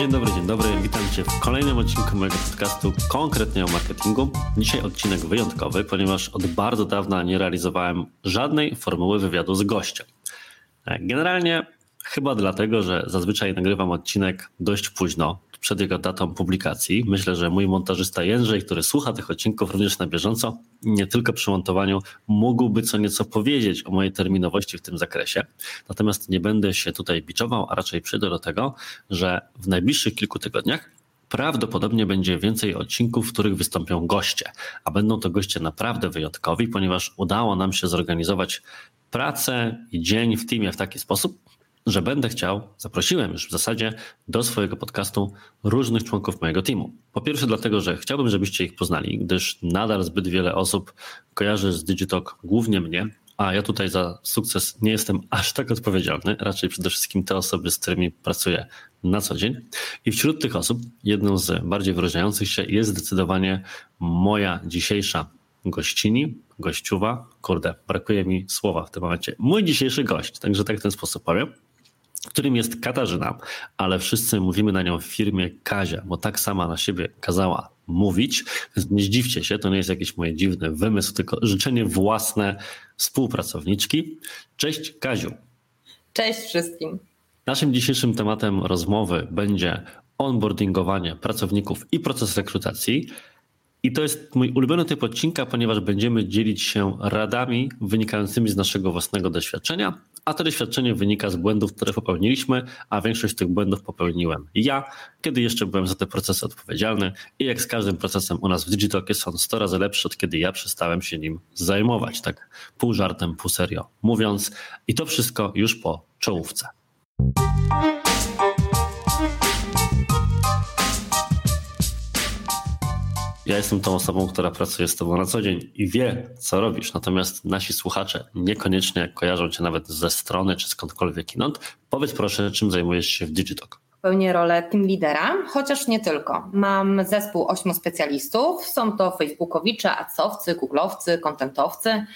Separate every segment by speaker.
Speaker 1: dzień dobry, dzień dobry. Witam Cię w kolejnym odcinku mojego podcastu konkretnie o marketingu. Dzisiaj odcinek wyjątkowy, ponieważ od bardzo dawna nie realizowałem żadnej formuły wywiadu z gościem. Generalnie chyba dlatego, że zazwyczaj nagrywam odcinek dość późno, przed jego datą publikacji. Myślę, że mój montażysta Jędrzej, który słucha tych odcinków również na bieżąco, nie tylko przy montowaniu, mógłby co nieco powiedzieć o mojej terminowości w tym zakresie. Natomiast nie będę się tutaj biczował, a raczej przyjdę do tego, że w najbliższych kilku tygodniach prawdopodobnie będzie więcej odcinków, w których wystąpią goście, a będą to goście naprawdę wyjątkowi, ponieważ udało nam się zorganizować pracę i dzień w teamie w taki sposób, że będę chciał, zaprosiłem już w zasadzie do swojego podcastu różnych członków mojego teamu. Po pierwsze, dlatego, że chciałbym, żebyście ich poznali, gdyż nadal zbyt wiele osób kojarzy z Digitalk głównie mnie, a ja tutaj za sukces nie jestem aż tak odpowiedzialny, raczej przede wszystkim te osoby, z którymi pracuję na co dzień. I wśród tych osób, jedną z bardziej wyróżniających się jest zdecydowanie moja dzisiejsza gościni, gościuwa. Kurde, brakuje mi słowa w tym momencie. Mój dzisiejszy gość, także tak w ten sposób powiem którym jest Katarzyna, ale wszyscy mówimy na nią w firmie Kazia, bo tak sama na siebie kazała mówić. Więc nie zdziwcie się, to nie jest jakiś mój dziwny wymysł, tylko życzenie własne współpracowniczki. Cześć Kaziu.
Speaker 2: Cześć wszystkim.
Speaker 1: Naszym dzisiejszym tematem rozmowy będzie onboardingowanie pracowników i proces rekrutacji. I to jest mój ulubiony typ odcinka, ponieważ będziemy dzielić się radami wynikającymi z naszego własnego doświadczenia, a to doświadczenie wynika z błędów, które popełniliśmy, a większość tych błędów popełniłem ja, kiedy jeszcze byłem za te procesy odpowiedzialny i jak z każdym procesem u nas w Digitalk jest on 100 razy lepszy od kiedy ja przestałem się nim zajmować, tak pół żartem, pół serio mówiąc. I to wszystko już po czołówce. Ja jestem tą osobą, która pracuje z Tobą na co dzień i wie, co robisz. Natomiast nasi słuchacze niekoniecznie kojarzą Cię nawet ze strony czy skądkolwiek inąd. Powiedz proszę, czym zajmujesz się w Digitalk?
Speaker 2: Pełnię rolę team lidera, chociaż nie tylko. Mam zespół ośmiu specjalistów. Są to facebookowicze, acowcy, googlowcy, kontentowcy.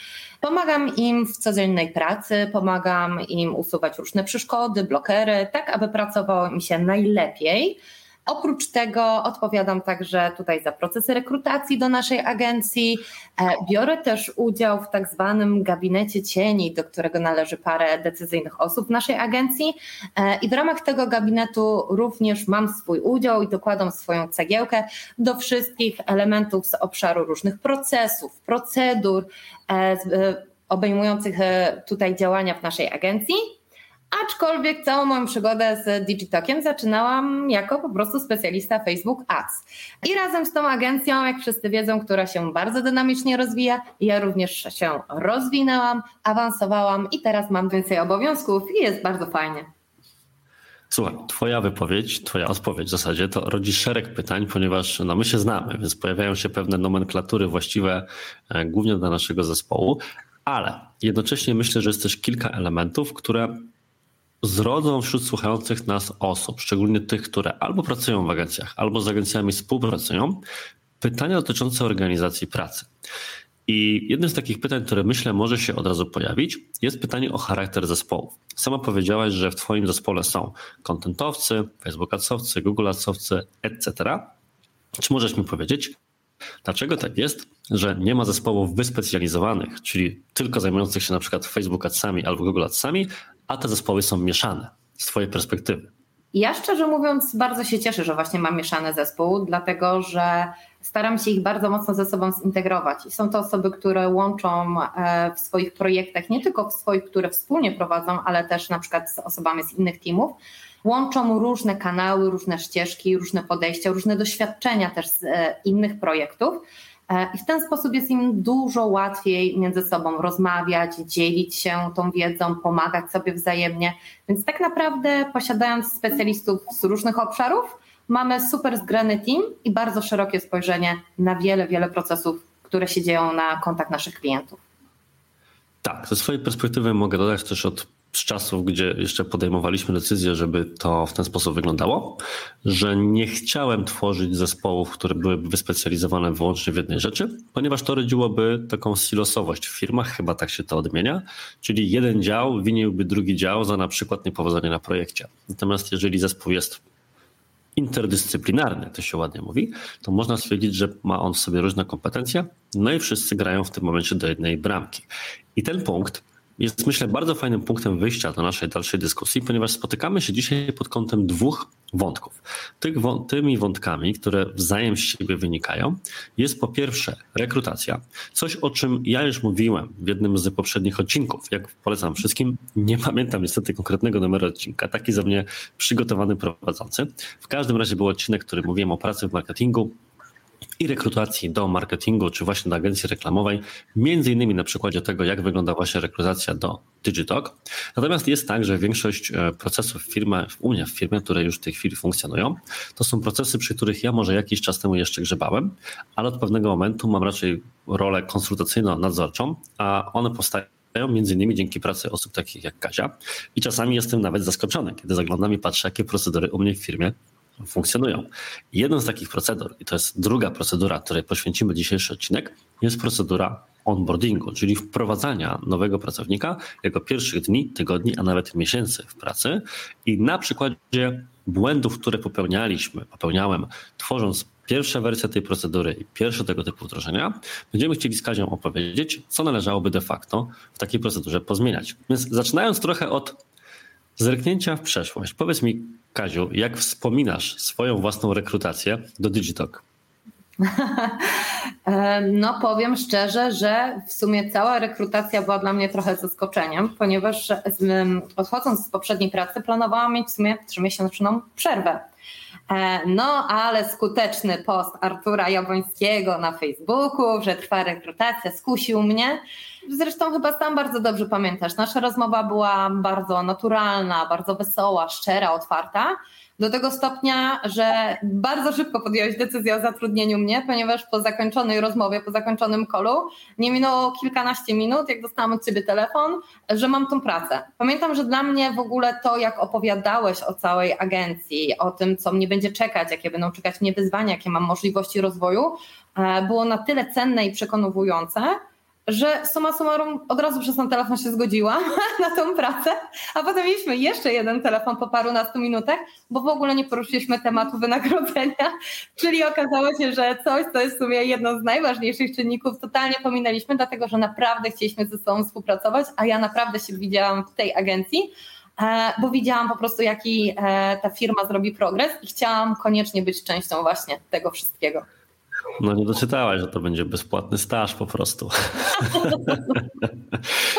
Speaker 2: Pomagam im w codziennej pracy, pomagam im usuwać różne przeszkody, blokery, tak aby pracowało im się najlepiej Oprócz tego odpowiadam także tutaj za procesy rekrutacji do naszej agencji. E, biorę też udział w tak zwanym gabinecie cieni, do którego należy parę decyzyjnych osób w naszej agencji. E, I w ramach tego gabinetu również mam swój udział i dokładam swoją cegiełkę do wszystkich elementów z obszaru różnych procesów, procedur e, obejmujących tutaj działania w naszej agencji. Aczkolwiek całą moją przygodę z Digitokiem zaczynałam jako po prostu specjalista Facebook Ads. I razem z tą agencją, jak wszyscy wiedzą, która się bardzo dynamicznie rozwija, ja również się rozwinęłam, awansowałam i teraz mam więcej obowiązków i jest bardzo fajnie.
Speaker 1: Słuchaj, twoja wypowiedź, twoja odpowiedź w zasadzie to rodzi szereg pytań, ponieważ no, my się znamy, więc pojawiają się pewne nomenklatury właściwe e, głównie dla naszego zespołu, ale jednocześnie myślę, że jest też kilka elementów, które zrodzą wśród słuchających nas osób, szczególnie tych, które albo pracują w agencjach, albo z agencjami współpracują, pytania dotyczące organizacji pracy. I jednym z takich pytań, które myślę może się od razu pojawić, jest pytanie o charakter zespołu. Sama powiedziałaś, że w Twoim zespole są kontentowcy, facebookowcy, google'owcy, etc. Czy możesz mi powiedzieć, dlaczego tak jest, że nie ma zespołów wyspecjalizowanych, czyli tylko zajmujących się na przykład Facebook Adsami albo Google Adsami, a te zespoły są mieszane z Twojej perspektywy?
Speaker 2: Ja szczerze mówiąc bardzo się cieszę, że właśnie mam mieszany zespół, dlatego że staram się ich bardzo mocno ze sobą zintegrować. I są to osoby, które łączą e, w swoich projektach, nie tylko w swoich, które wspólnie prowadzą, ale też na przykład z osobami z innych teamów, łączą różne kanały, różne ścieżki, różne podejścia, różne doświadczenia też z e, innych projektów. E, I w ten sposób jest im dużo łatwiej między sobą rozmawiać, dzielić się tą wiedzą, pomagać sobie wzajemnie. Więc tak naprawdę, posiadając specjalistów z różnych obszarów, mamy super zgrany team i bardzo szerokie spojrzenie na wiele, wiele procesów, które się dzieją na kontakt naszych klientów.
Speaker 1: Tak, ze swojej perspektywy mogę dodać też od z czasów, gdzie jeszcze podejmowaliśmy decyzję, żeby to w ten sposób wyglądało, że nie chciałem tworzyć zespołów, które byłyby wyspecjalizowane wyłącznie w jednej rzeczy, ponieważ to rodziłoby taką silosowość w firmach, chyba tak się to odmienia, czyli jeden dział winiłby drugi dział za na przykład niepowodzenie na projekcie. Natomiast jeżeli zespół jest interdyscyplinarny, to się ładnie mówi, to można stwierdzić, że ma on w sobie różne kompetencje, no i wszyscy grają w tym momencie do jednej bramki. I ten punkt jest myślę bardzo fajnym punktem wyjścia do naszej dalszej dyskusji, ponieważ spotykamy się dzisiaj pod kątem dwóch wątków. Tych, tymi wątkami, które wzajem z siebie wynikają, jest po pierwsze rekrutacja, coś o czym ja już mówiłem w jednym z poprzednich odcinków. Jak polecam wszystkim, nie pamiętam niestety konkretnego numeru odcinka, taki za mnie przygotowany prowadzący. W każdym razie był odcinek, który mówiłem o pracy w marketingu, i rekrutacji do marketingu, czy właśnie do agencji reklamowej, między innymi na przykładzie tego, jak wygląda właśnie rekrutacja do Digitalk. Natomiast jest tak, że większość e, procesów w firmie, u mnie w firmie, które już w tej chwili funkcjonują, to są procesy, przy których ja może jakiś czas temu jeszcze grzebałem, ale od pewnego momentu mam raczej rolę konsultacyjno-nadzorczą, a one powstają między innymi dzięki pracy osób takich jak Kazia. I czasami jestem nawet zaskoczony, kiedy zaglądam i patrzę, jakie procedury u mnie w firmie funkcjonują. Jedną z takich procedur, i to jest druga procedura, której poświęcimy dzisiejszy odcinek, jest procedura onboardingu, czyli wprowadzania nowego pracownika jego pierwszych dni, tygodni, a nawet miesięcy w pracy i na przykładzie błędów, które popełnialiśmy, popełniałem, tworząc pierwsze wersje tej procedury i pierwsze tego typu wdrożenia, będziemy chcieli z Kazią opowiedzieć, co należałoby de facto w takiej procedurze pozmieniać. Więc zaczynając trochę od zerknięcia w przeszłość, powiedz mi, Kaziu, jak wspominasz swoją własną rekrutację do Digitalk?
Speaker 2: No, powiem szczerze, że w sumie cała rekrutacja była dla mnie trochę zaskoczeniem, ponieważ odchodząc z poprzedniej pracy, planowałam mieć w sumie trzymiesięczną przerwę. E, no, ale skuteczny post Artura Jabłońskiego na Facebooku, że trwa rekrutacja, skusił mnie. Zresztą chyba sam bardzo dobrze pamiętasz. Nasza rozmowa była bardzo naturalna, bardzo wesoła, szczera, otwarta. Do tego stopnia, że bardzo szybko podjąłeś decyzję o zatrudnieniu mnie, ponieważ po zakończonej rozmowie, po zakończonym kolu, nie minęło kilkanaście minut, jak dostałam od ciebie telefon, że mam tą pracę. Pamiętam, że dla mnie w ogóle to, jak opowiadałeś o całej agencji, o tym, co mnie będzie czekać, jakie będą czekać mnie wyzwania, jakie mam możliwości rozwoju, e, było na tyle cenne i przekonujące, że suma summarum od razu przez ten telefon się zgodziłam na tą pracę, a potem mieliśmy jeszcze jeden telefon po parunastu minutach, bo w ogóle nie poruszyliśmy tematu wynagrodzenia, czyli okazało się, że coś, co jest w sumie jedno z najważniejszych czynników, totalnie pominęliśmy, dlatego że naprawdę chcieliśmy ze sobą współpracować, a ja naprawdę się widziałam w tej agencji, e, bo widziałam po prostu, jaki e, ta firma zrobi progres i chciałam koniecznie być częścią właśnie tego wszystkiego.
Speaker 1: No nie doczytałaś, że to będzie bezpłatny staż po prostu.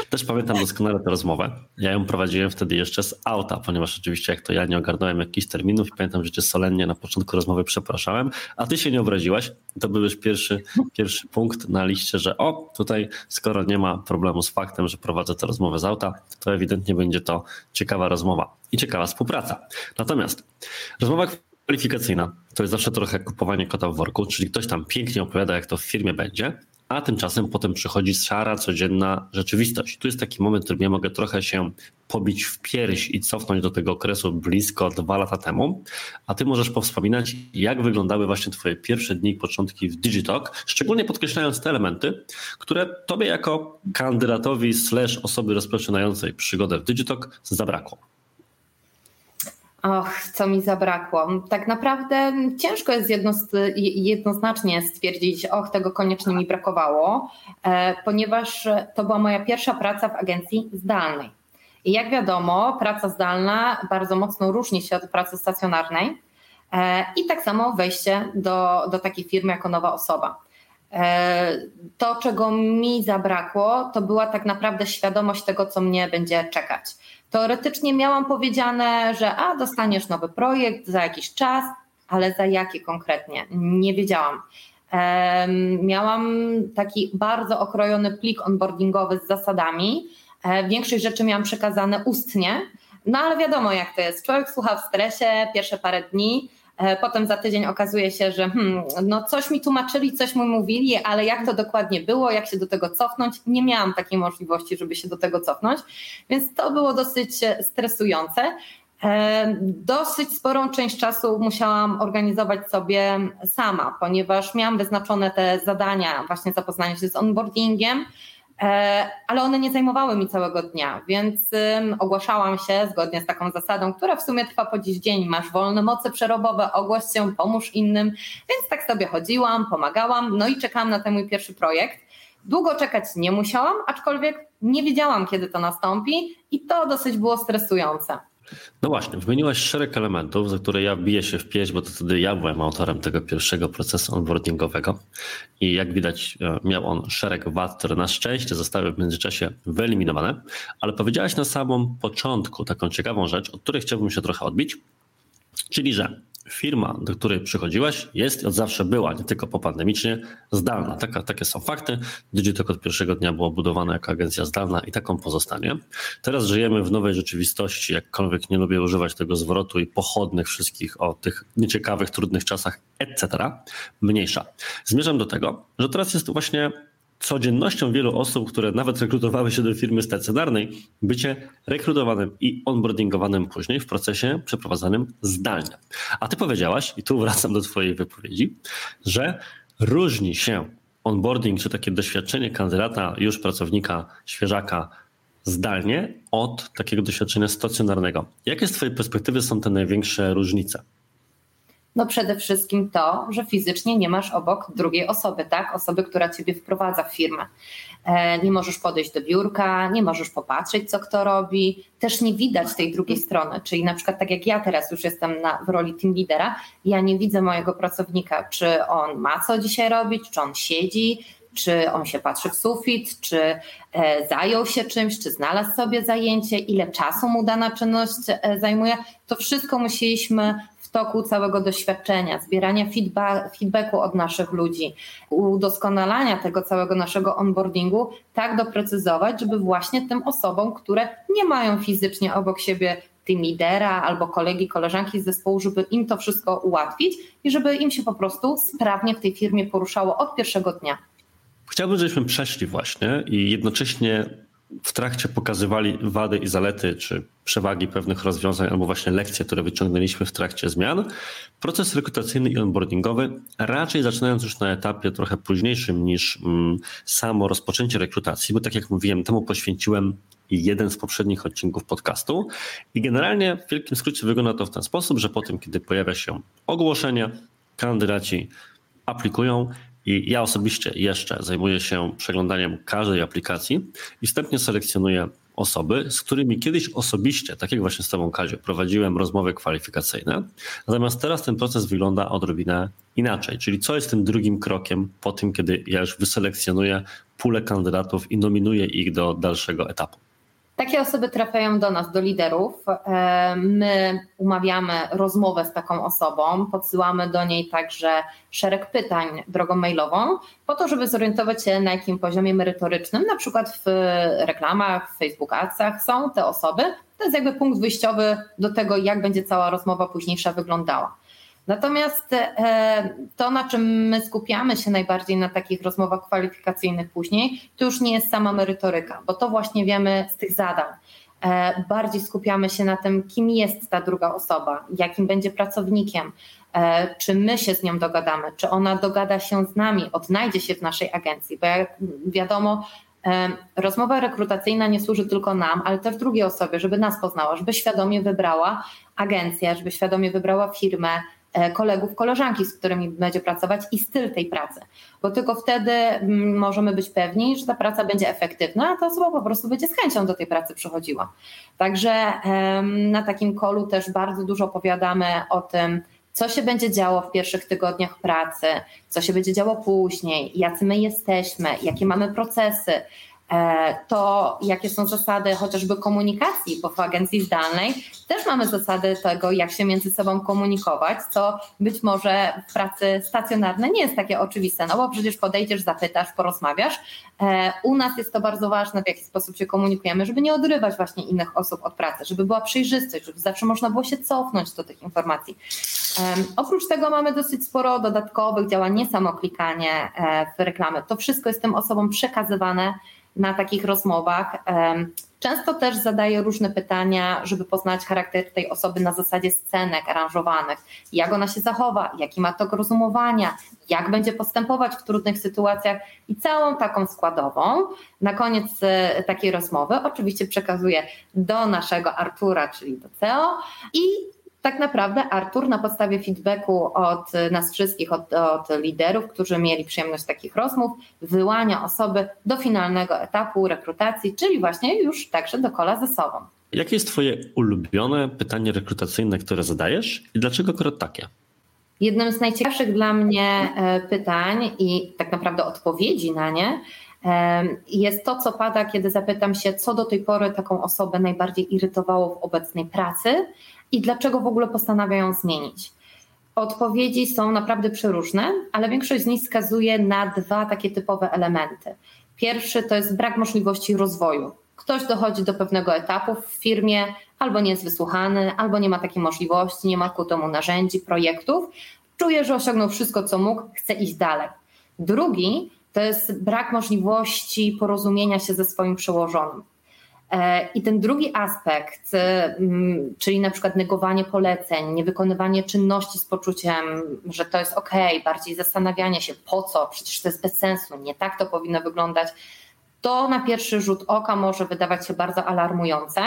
Speaker 1: Też pamiętam doskonale tę rozmowę. Ja ją prowadziłem wtedy jeszcze z auta, ponieważ oczywiście jak to ja nie ogarnąłem jakichś terminów i pamiętam, że cię solennie na początku rozmowy przepraszałem, a ty się nie obraziłaś. To był już pierwszy, pierwszy punkt na liście, że o, tutaj skoro nie ma problemu z faktem, że prowadzę tę rozmowę z auta, to ewidentnie będzie to ciekawa rozmowa i ciekawa współpraca. Natomiast rozmowa kwalifikacyjna to jest zawsze trochę kupowanie kota w worku, czyli ktoś tam pięknie opowiada, jak to w firmie będzie, a tymczasem potem przychodzi szara, codzienna rzeczywistość. Tu jest taki moment, w którym ja mogę trochę się pobić w pierś i cofnąć do tego okresu blisko dwa lata temu, a ty możesz powspominać, jak wyglądały właśnie twoje pierwsze dni początki w Digitalk, szczególnie podkreślając te elementy, które tobie jako kandydatowi slash osoby rozpoczynającej przygodę w Digitalk zabrakło.
Speaker 2: Och, co mi zabrakło. Tak naprawdę ciężko jest jednoznacznie stwierdzić, och, tego koniecznie mi brakowało, e, ponieważ to była moja pierwsza praca w agencji zdalnej. I jak wiadomo, praca zdalna bardzo mocno różni się od pracy stacjonarnej e, i tak samo wejście do, do takiej firmy jako nowa osoba. E, to, czego mi zabrakło, to była tak naprawdę świadomość tego, co mnie będzie czekać. Teoretycznie miałam powiedziane, że a dostaniesz nowy projekt za jakiś czas, ale za jaki konkretnie? Nie wiedziałam. Miałam taki bardzo okrojony plik onboardingowy z zasadami. E, większość rzeczy miałam przekazane ustnie, no ale wiadomo jak to jest. Człowiek słucha w stresie pierwsze parę dni, potem za tydzień okazuje się, że hmm, no coś mi tłumaczyli, coś mi mówili, ale jak to dokładnie było, jak się do tego cofnąć, nie miałam takiej możliwości, żeby się do tego cofnąć, więc to było dosyć stresujące. E, dosyć sporą część czasu musiałam organizować sobie sama, ponieważ miałam wyznaczone te zadania, właśnie zapoznanie się z onboardingiem, E, ale one nie zajmowały mi całego dnia, więc ogłaszałam się zgodnie z taką zasadą, która w sumie trwa po dziś dzień. Masz wolne moce przerobowe, ogłoś się, pomóż innym. Więc tak sobie chodziłam, pomagałam, no i czekałam na ten mój pierwszy projekt. Długo czekać nie musiałam, aczkolwiek nie wiedziałam, kiedy to nastąpi, i to dosyć było stresujące.
Speaker 1: No właśnie, wymieniłaś szereg elementów, za które ja biję się w pieśń, bo to wtedy ja byłem autorem tego pierwszego procesu onboardingowego. I jak widać e, miał on szereg wad, które na szczęście zostały w międzyczasie wyeliminowane, ale powiedziałaś na samym początku taką ciekawą rzecz, od której chciałbym się trochę odbić, czyli że firma, do której przychodziłaś, jest i od zawsze była, nie tylko popandemicznie, zdalna. Taka, takie są fakty. Digitalk od pierwszego dnia była budowana jako agencja zdalna i taką pozostanie. Teraz żyjemy w nowej rzeczywistości, jakkolwiek nie lubię używać tego zwrotu i pochodnych wszystkich o tych nieciekawych, trudnych czasach, etc. Mniejsza. Zmierzam do tego, że teraz jest właśnie codziennością wielu osób, które nawet rekrutowały się do firmy stacjonarnej, bycie rekrutowanym i onboardingowanym później w procesie przeprowadzanym zdalnie. A ty powiedziałaś, i tu wracam do twojej wypowiedzi, że różni się onboarding czy takie doświadczenie kandydata, już pracownika, świeżaka zdalnie od takiego doświadczenia stacjonarnego. Jakie z twojej perspektywy są te największe różnice?
Speaker 2: No przede wszystkim to, że fizycznie nie masz obok drugiej osoby, tak? Osoby, która ciebie wprowadza w firmę. E, nie możesz podejść do biurka, nie możesz popatrzeć, co kto robi, też nie widać tej drugiej strony. Czyli na przykład tak jak ja teraz już jestem na, w roli team lidera, ja nie widzę mojego pracownika, czy on ma co dzisiaj robić, czy on siedzi, czy on się patrzy w sufit, czy e, zajął się czymś, czy znalazł sobie zajęcie, ile czasu mu dana czynność e, zajmuje. To wszystko musieliśmy toku całego doświadczenia, zbierania feedback, feedbacku od naszych ludzi, udoskonalania tego całego naszego onboardingu, tak doprecyzować, żeby właśnie tym osobom, które nie mają fizycznie obok siebie team lidera albo kolegi, koleżanki z zespołu, żeby im to wszystko ułatwić i żeby im się po prostu sprawnie w tej firmie poruszało od pierwszego dnia.
Speaker 1: Chciałbym, żebyśmy przeszli właśnie i jednocześnie w trakcie pokazywali wady i zalety, czy przewagi pewnych rozwiązań, albo właśnie lekcje, które wyciągnęliśmy w trakcie zmian. Proces rekrutacyjny i onboardingowy, raczej zaczynając już na etapie trochę późniejszym niż mm, samo rozpoczęcie rekrutacji, bo tak jak mówiłem, temu poświęciłem jeden z poprzednich odcinków podcastu. I generalnie w wielkim skrócie wygląda to w ten sposób, że po tym, kiedy pojawia się ogłoszenie, kandydaci aplikują i ja osobiście jeszcze zajmuję się przeglądaniem każdej aplikacji i wstępnie selekcjonuję osoby, z którymi kiedyś osobiście, tak jak właśnie z Tobą, Kaziu, prowadziłem rozmowy kwalifikacyjne. Natomiast teraz ten proces wygląda odrobinę inaczej. Czyli co jest tym drugim krokiem po tym, kiedy ja już wyselekcjonuję pulę kandydatów i nominuję ich do dalszego etapu?
Speaker 2: Takie osoby trafiają do nas, do liderów. E, my umawiamy rozmowę z taką osobą, podsyłamy do niej także szereg pytań drogą mailową, po to, żeby zorientować się, na jakim poziomie merytorycznym, na przykład w reklamach, w Facebook Adsach są te osoby. To jest jakby punkt wyjściowy do tego, jak będzie cała rozmowa późniejsza wyglądała. Natomiast e, to, na czym my skupiamy się najbardziej na takich rozmowach kwalifikacyjnych później, to już nie jest sama merytoryka, bo to właśnie wiemy z tych zadań. E, bardziej skupiamy się na tym, kim jest ta druga osoba, jakim będzie pracownikiem, e, czy my się z nią dogadamy, czy ona dogada się z nami, odnajdzie się w naszej agencji, bo jak wiadomo, rozmowa rekrutacyjna nie służy tylko nam, ale też drugiej osobie, żeby nas poznała, żeby świadomie wybrała agencję, żeby świadomie wybrała firmę, kolegów, koleżanki, z którymi będzie pracować i styl tej pracy, bo tylko wtedy mm, możemy być pewni, że ta praca będzie efektywna, a ta osoba po prostu będzie z chęcią do tej pracy przychodziła. Także na takim kolu też bardzo dużo opowiadamy o tym, co się będzie działo w pierwszych tygodniach pracy, co się będzie działo później, jacy my jesteśmy, jakie mamy procesy, E, to jakie są zasady chociażby komunikacji, bo w agencji zdalnej też mamy zasady tego, jak się między sobą komunikować, co być może w pracy stacjonarnej nie jest takie oczywiste, no bo przecież podejdziesz, zapytasz, porozmawiasz. E, u nas jest to bardzo ważne, w jaki sposób się komunikujemy, żeby nie odrywać właśnie innych osób od pracy, żeby była przejrzystość, żeby zawsze można było się cofnąć do tych informacji. Oprócz tego mamy dosyć sporo dodatkowych działań, nie samo klikanie e, w reklamy. To wszystko jest tym osobom przekazywane na takich rozmowach. Często też zadaję różne pytania, żeby poznać charakter tej osoby na zasadzie scenek aranżowanych, jak ona się zachowa, jaki ma tok rozumowania, jak będzie postępować w trudnych sytuacjach i całą taką składową. Na koniec e, takiej rozmowy oczywiście przekazuję do naszego Artura, czyli do CEO i tak naprawdę Artur na podstawie feedbacku od nas wszystkich, od, od, liderów, którzy mieli przyjemność takich rozmów, wyłania osoby do finalnego etapu rekrutacji, czyli właśnie już także do kola ze sobą.
Speaker 1: Jakie jest Twoje ulubione pytanie rekrutacyjne, które zadajesz i dlaczego akurat takie?
Speaker 2: Jednym z najciekawszych dla mnie e, pytań i tak naprawdę odpowiedzi na nie jest to, co pada, kiedy zapytam się, co do tej pory taką osobę najbardziej irytowało w obecnej pracy i dlaczego w ogóle postanawia ją zmienić. Odpowiedzi są naprawdę przeróżne, ale większość z nich wskazuje na dwa takie typowe elementy. Pierwszy to jest brak możliwości rozwoju. Ktoś dochodzi do pewnego etapu w firmie, albo nie jest wysłuchany, albo nie ma takiej możliwości, nie ma ku temu narzędzi, projektów, czuje, że osiągnął wszystko, co mógł, chce iść dalej. Drugi to jest brak możliwości porozumienia się ze swoim przełożonym. E, I ten drugi aspekt, mm, czyli na przykład negowanie poleceń, niewykonywanie czynności z poczuciem, że to jest ok, bardziej zastanawianie się po co, przecież to jest bez sensu, nie tak to powinno wyglądać, to na pierwszy rzut oka może wydawać się bardzo alarmujące.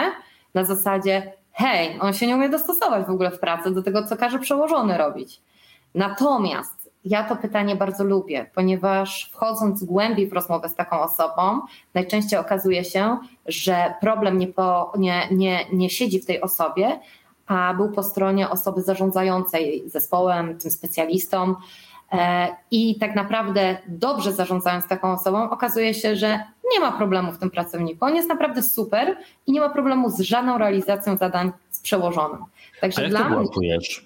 Speaker 2: Na zasadzie, hej, on się nie umie dostosować w ogóle w pracy do tego, co każe przełożony robić. Natomiast ja to pytanie bardzo lubię, ponieważ wchodząc głębiej w rozmowę z taką osobą, najczęściej okazuje się, że problem nie, po, nie, nie, nie siedzi w tej osobie, a był po stronie osoby zarządzającej zespołem, tym specjalistą. E, I tak naprawdę dobrze zarządzając taką osobą, okazuje się, że nie ma problemu w tym pracowniku. On jest naprawdę super i nie ma problemu z żadną realizacją zadań z przełożonym.
Speaker 1: Także A jak dla to?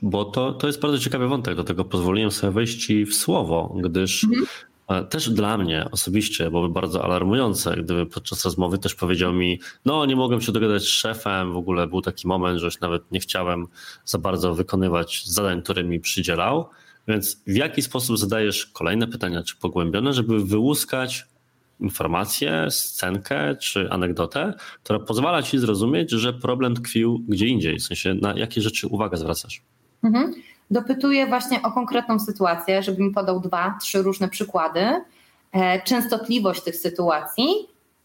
Speaker 1: Bo to, to jest bardzo ciekawy wątek, do tego pozwoliłem sobie wejść ci w słowo, gdyż mhm. E, też dla mnie osobiście byłoby bardzo alarmujące, gdyby podczas rozmowy też powiedział mi, no nie mogłem się dogadać z szefem, w ogóle był taki moment, że już nawet nie chciałem za bardzo wykonywać zadań, które mi przydzielał. Więc w jaki sposób zadajesz kolejne pytania, czy pogłębione, żeby wyłuskać informację, scenkę czy anegdotę, która pozwala ci zrozumieć, że problem tkwił gdzie indziej, w sensie na jakie rzeczy uwagę zwracasz.
Speaker 2: Mhm. Dopytuję właśnie o konkretną sytuację, żeby mi podał dwa, trzy różne przykłady, e, częstotliwość tych sytuacji.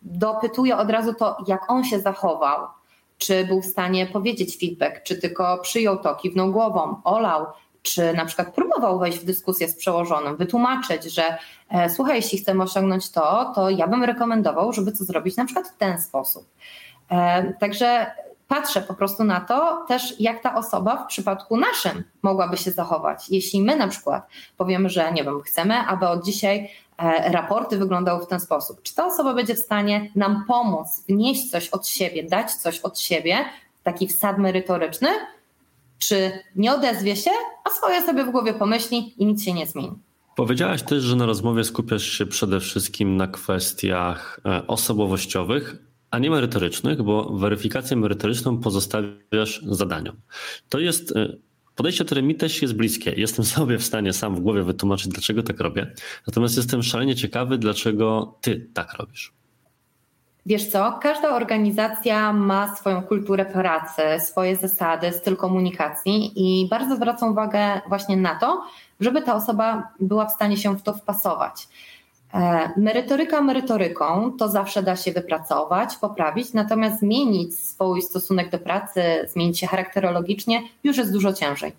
Speaker 2: Dopytuję od razu to, jak on się zachował, czy był w stanie powiedzieć feedback, czy tylko przyjął to, kiwnął głową, olał, czy na przykład próbował wejść w dyskusję z przełożonym, wytłumaczyć, że e, słuchaj, jeśli chcemy osiągnąć to, to ja bym rekomendował, żeby to zrobić na przykład w ten sposób. E, także patrzę po prostu na to też, jak ta osoba w przypadku naszym mogłaby się zachować. Jeśli my na przykład powiemy, że nie wiem, chcemy, aby od dzisiaj e, raporty wyglądały w ten sposób, czy ta osoba będzie w stanie nam pomóc, wnieść coś od siebie, dać coś od siebie, taki wsad merytoryczny, czy nie odezwie się, a swoje sobie w głowie pomyśli i nic się nie zmieni.
Speaker 1: Powiedziałaś też, że na rozmowie skupiasz się przede wszystkim na kwestiach e, osobowościowych, a nie merytorycznych, bo weryfikację merytoryczną pozostawiasz zadaniom. To jest e, podejście, które mi też jest bliskie. Jestem sobie w stanie sam w głowie wytłumaczyć, dlaczego tak robię. Natomiast jestem szalenie ciekawy, dlaczego ty tak robisz.
Speaker 2: Wiesz co, każda organizacja ma swoją kulturę pracy, swoje zasady, styl komunikacji i bardzo zwracam uwagę właśnie na to, żeby ta osoba była w stanie się w to wpasować. E, merytoryka merytoryką to zawsze da się wypracować, poprawić, natomiast zmienić swój stosunek do pracy, zmienić się charakterologicznie już jest dużo ciężej.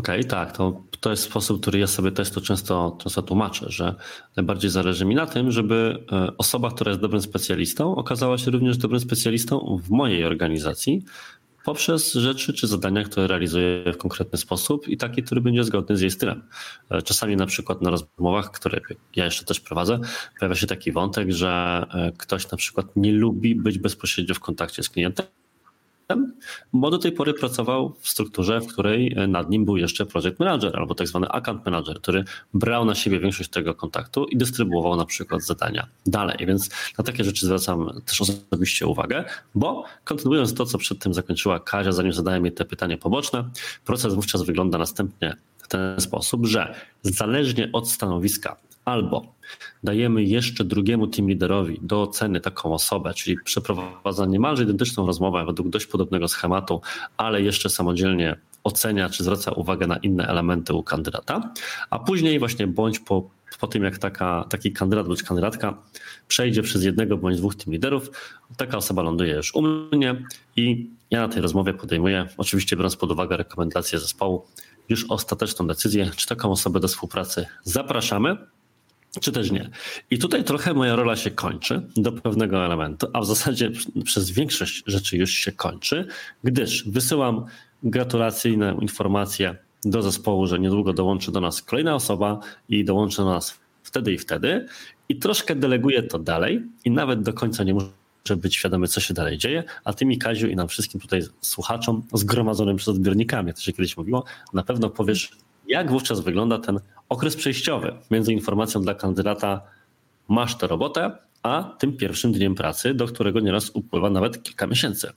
Speaker 1: Okej, okay, tak, to, to jest sposób, który ja sobie też to często, często tłumaczę, że najbardziej zależy mi na tym, żeby e, osoba, która jest dobrym specjalistą, okazała się również dobrym specjalistą w mojej organizacji poprzez rzeczy czy zadania, które realizuje w konkretny sposób i taki, który będzie zgodny z jej stylem. E, czasami na przykład na rozmowach, które ja jeszcze też prowadzę, pojawia się taki wątek, że e, ktoś na przykład nie lubi być bezpośrednio w kontakcie z klientem, bo do tej pory pracował w strukturze, w której e, nad nim był jeszcze project manager albo tak zwany account manager, który brał na siebie większość tego kontaktu i dystrybuował na przykład zadania dalej. Więc na takie rzeczy zwracam też osobiście uwagę, bo kontynuując to, co przed tym zakończyła Kazia, zanim zadałem jej te pytania poboczne, proces wówczas wygląda następnie w ten sposób, że zależnie od stanowiska albo dajemy jeszcze drugiemu team leaderowi do oceny taką osobę, czyli przeprowadza niemalże identyczną rozmowę według dość podobnego schematu, ale jeszcze samodzielnie ocenia, czy zwraca uwagę na inne elementy u kandydata, a później właśnie bądź po, po tym, jak taka, taki kandydat bądź kandydatka przejdzie przez jednego bądź dwóch team liderów, taka osoba ląduje już u mnie i ja na tej rozmowie podejmuję, oczywiście biorąc pod uwagę rekomendacje zespołu, już ostateczną decyzję, czy taką osobę do współpracy zapraszamy, czy też nie. I tutaj trochę moja rola się kończy do pewnego elementu, a w zasadzie przez większość rzeczy już się kończy, gdyż wysyłam gratulacyjne informacje do zespołu, że niedługo dołączy do nas kolejna osoba i dołączy do nas wtedy i wtedy i troszkę deleguję to dalej i nawet do końca nie muszę być świadomy, co się dalej dzieje, a ty mi, Kaziu, i nam wszystkim tutaj słuchaczom zgromadzonym przed odbiornikami, jak to się kiedyś mówiło, na pewno powiesz, jak wówczas wygląda ten okres przejściowy między informacją dla kandydata masz tę robotę, a tym pierwszym dniem pracy, do którego nieraz upływa nawet kilka miesięcy.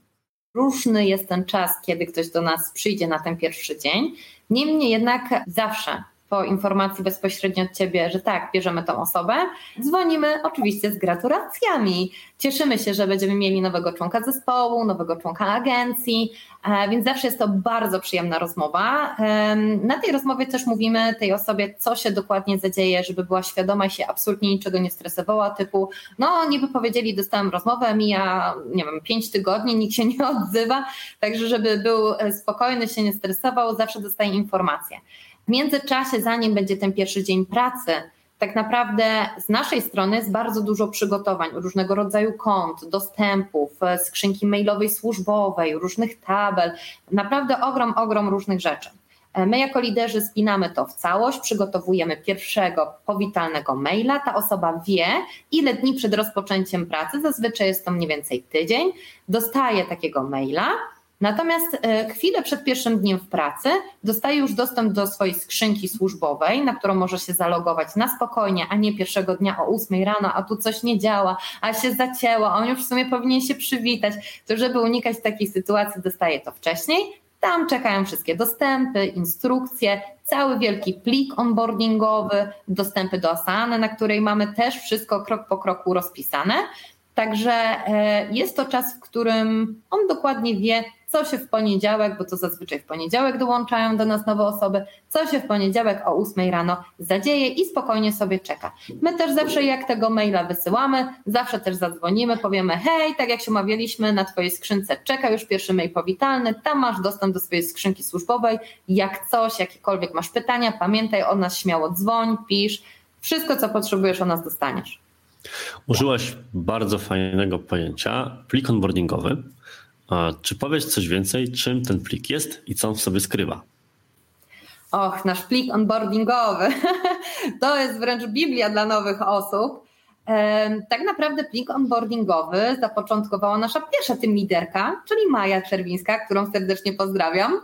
Speaker 2: Różny jest ten czas, kiedy ktoś do nas przyjdzie na ten pierwszy dzień. Niemniej jednak zawsze po informacji bezpośrednio od Ciebie, że tak, bierzemy tą osobę, dzwonimy oczywiście z gratulacjami. Cieszymy się, że będziemy mieli nowego członka zespołu, nowego członka agencji, e, więc zawsze jest to bardzo przyjemna rozmowa. Na tej rozmowie też mówimy tej osobie, co się dokładnie zadzieje, żeby była świadoma i się absolutnie niczego nie stresowała, typu no niby powiedzieli, dostałem rozmowę, mija, nie wiem, pięć tygodni, nikt się nie odzywa, także żeby był e, spokojny, się nie stresował, zawsze dostaje informacje. W międzyczasie, zanim będzie ten pierwszy dzień pracy, tak naprawdę z naszej strony jest bardzo dużo przygotowań, różnego rodzaju kont, dostępów, skrzynki mailowej służbowej, różnych tabel, naprawdę ogrom, ogrom różnych rzeczy. My jako liderzy spinamy to w całość, przygotowujemy pierwszego powitalnego maila. Ta osoba wie, ile dni przed rozpoczęciem pracy, zazwyczaj jest to mniej więcej tydzień, dostaje takiego maila Natomiast e, chwilę przed pierwszym dniem w pracy dostaje już dostęp do swojej skrzynki służbowej, na którą może się zalogować na spokojnie, a nie pierwszego dnia o 8 rano, a tu coś nie działa, a się zacięło, a on już w sumie powinien się przywitać. To żeby unikać takiej sytuacji, dostaje to wcześniej. Tam czekają wszystkie dostępy, instrukcje, cały wielki plik onboardingowy, dostępy do Asany, na której mamy też wszystko krok po kroku rozpisane. Także e, jest to czas, w którym on dokładnie wie, co się w poniedziałek, bo to zazwyczaj w poniedziałek dołączają do nas nowe osoby, co się w poniedziałek o 8 rano zadzieje i spokojnie sobie czeka. My też zawsze jak tego maila wysyłamy, zawsze też zadzwonimy, powiemy hej, tak jak się umawialiśmy, na Twojej skrzynce czeka już pierwszy mail powitalny, tam masz dostęp do swojej skrzynki służbowej, jak coś, jakiekolwiek masz pytania, pamiętaj o nas, śmiało dzwoń, pisz, wszystko co potrzebujesz o nas dostaniesz.
Speaker 1: Użyłaś bardzo fajnego pojęcia, plik onboardingowy. Czy powiesz coś więcej, czym ten plik jest i co on w sobie skrywa?
Speaker 2: Och, nasz plik onboardingowy. To jest wręcz Biblia dla nowych osób. Tak naprawdę plik onboardingowy zapoczątkowała nasza pierwsza tym liderka, czyli Maja Czerwińska, którą serdecznie pozdrawiam.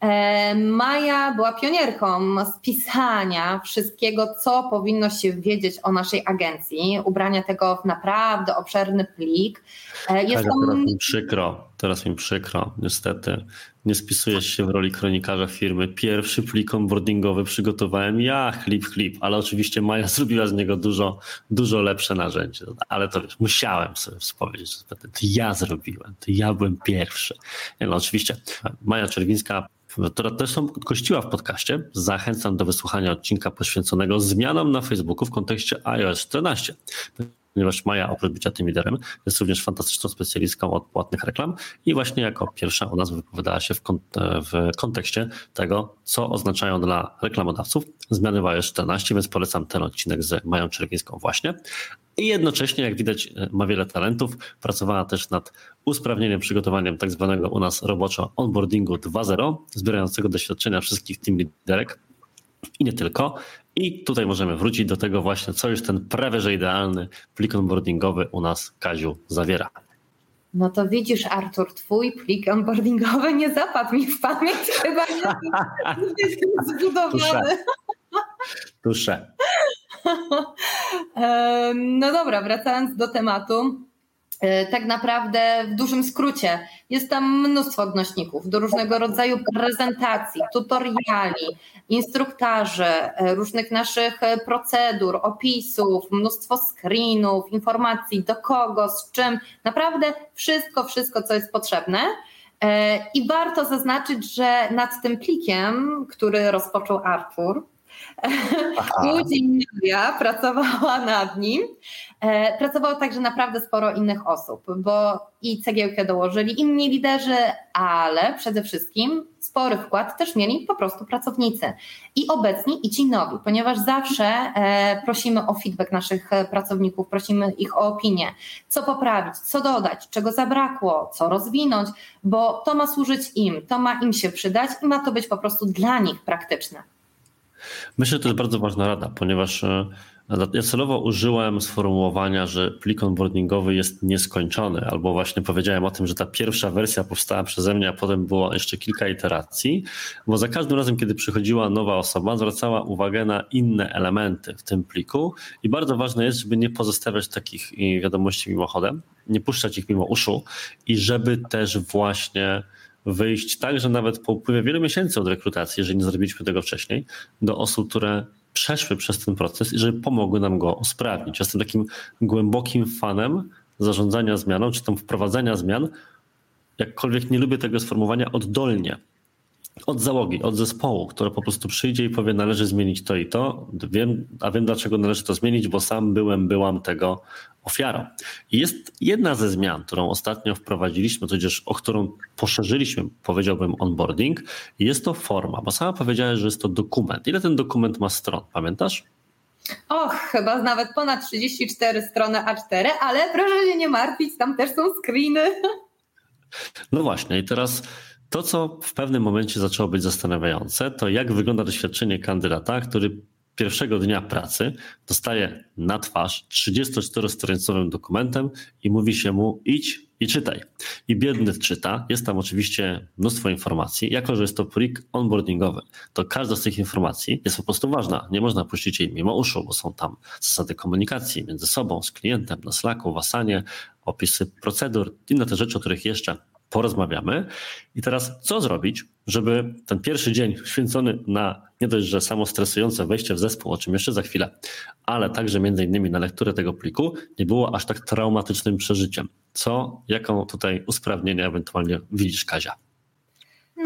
Speaker 2: E, Maja była pionierką spisania wszystkiego, co powinno się wiedzieć o naszej agencji, ubrania tego w naprawdę obszerny plik.
Speaker 1: E, jest tak, to... teraz mi przykro, teraz mi przykro, niestety. Nie spisuję się w roli kronikarza firmy. Pierwszy plik onboardingowy przygotowałem ja, chlip, chlip, ale oczywiście Maja zrobiła z niego dużo, dużo lepsze narzędzie. Ale to wiesz, musiałem sobie wspomnieć, że to ja zrobiłem, to ja byłem pierwszy. No oczywiście Maja Czerwińska która też są gościła w podcaście. Zachęcam do wysłuchania odcinka poświęconego zmianom na Facebooku w kontekście iOS 14 ponieważ Maja oprócz bycia tym liderem jest również fantastyczną specjalistką od płatnych reklam i właśnie jako pierwsza u nas wypowiadała się w, kont w kontekście tego, co oznaczają dla reklamodawców zmiany w iOS 14, więc polecam ten odcinek z Mają Czerwińską właśnie. I jednocześnie, jak widać, ma wiele talentów. Pracowała też nad usprawnieniem, przygotowaniem tak zwanego u nas roboczo onboardingu 2.0, zbierającego doświadczenia wszystkich team liderek i nie tylko. I tutaj możemy wrócić do tego właśnie, co już ten prawie że idealny plik onboardingowy u nas Kaziu zawiera.
Speaker 2: No to widzisz, Artur, twój plik onboardingowy nie zapadł mi w pamięć, chyba nie jest zbudowany.
Speaker 1: Tusze.
Speaker 2: No dobra, wracając do tematu. E, tak naprawdę w dużym skrócie jest tam mnóstwo odnośników do różnego rodzaju prezentacji, tutoriali, instruktarzy, e, różnych naszych e, procedur, opisów, mnóstwo screenów, informacji do kogo, z czym. Naprawdę wszystko, wszystko, co jest potrzebne. I warto zaznaczyć, że nad tym plikiem, który rozpoczął Artur, Media pracowała nad nim. E, pracowało także naprawdę sporo innych osób, bo i cegiełkę dołożyli inni liderzy, ale przede wszystkim spory wkład też mieli po prostu pracownicy i obecni i ci nowi, ponieważ zawsze e, prosimy o feedback naszych e, pracowników, prosimy ich o opinię, co poprawić, co dodać, czego zabrakło, co rozwinąć, bo to ma służyć im, to ma im się przydać i ma to być po prostu dla nich praktyczne.
Speaker 1: Myślę, że to jest bardzo ważna rada, ponieważ e, ja celowo użyłem sformułowania, że plik onboardingowy jest nieskończony, albo właśnie powiedziałem o tym, że ta pierwsza wersja powstała przeze mnie, a potem było jeszcze kilka iteracji, bo za każdym razem, kiedy przychodziła nowa osoba, zwracała uwagę na inne elementy w tym pliku i bardzo ważne jest, żeby nie pozostawiać takich wiadomości mimochodem, nie puszczać ich mimo uszu i żeby też właśnie wyjść tak, że nawet po upływie wielu miesięcy od rekrutacji, jeżeli nie zrobiliśmy tego wcześniej, do osób, które przeszły przez ten proces i żeby pomogły nam go usprawnić. Jestem takim głębokim fanem zarządzania zmianą, czy tam wprowadzania zmian. Jakkolwiek nie lubię tego sformułowania oddolnie, od załogi, od zespołu, które po prostu przyjdzie i powie, należy zmienić to i to, wiem, a wiem dlaczego należy to zmienić, bo sam byłem, byłam tego ofiarą. I jest jedna ze zmian, którą ostatnio wprowadziliśmy, tudzież o którą poszerzyliśmy, powiedziałbym, onboarding, jest to forma, bo sama powiedziałeś, że jest to dokument. Ile ten dokument ma stron, pamiętasz?
Speaker 2: Och, chyba nawet ponad 34 strony A4, ale proszę się nie martwić, tam też są screeny.
Speaker 1: No właśnie, i teraz to, co w pewnym momencie zaczęło być zastanawiające, to jak wygląda doświadczenie kandydata, który pierwszego dnia pracy dostaje na twarz 34-stronicowym dokumentem i mówi się mu idź i czytaj. I biedny czyta, jest tam oczywiście mnóstwo informacji. Jako, że jest to plik onboardingowy, to każda z tych informacji jest po prostu ważna. Nie można puścić jej mimo uszu, bo są tam zasady komunikacji między sobą, z klientem, na Slacku, w Asanie, opisy procedur, inne te rzeczy, o których jeszcze porozmawiamy. I teraz co zrobić, żeby ten pierwszy dzień święcony na nie dość, że samo stresujące wejście w zespół, o czym jeszcze za chwilę, ale także między innymi na lekturę tego pliku, nie było aż tak traumatycznym przeżyciem. Co, jaką tutaj usprawnienie ewentualnie widzisz, Kazia?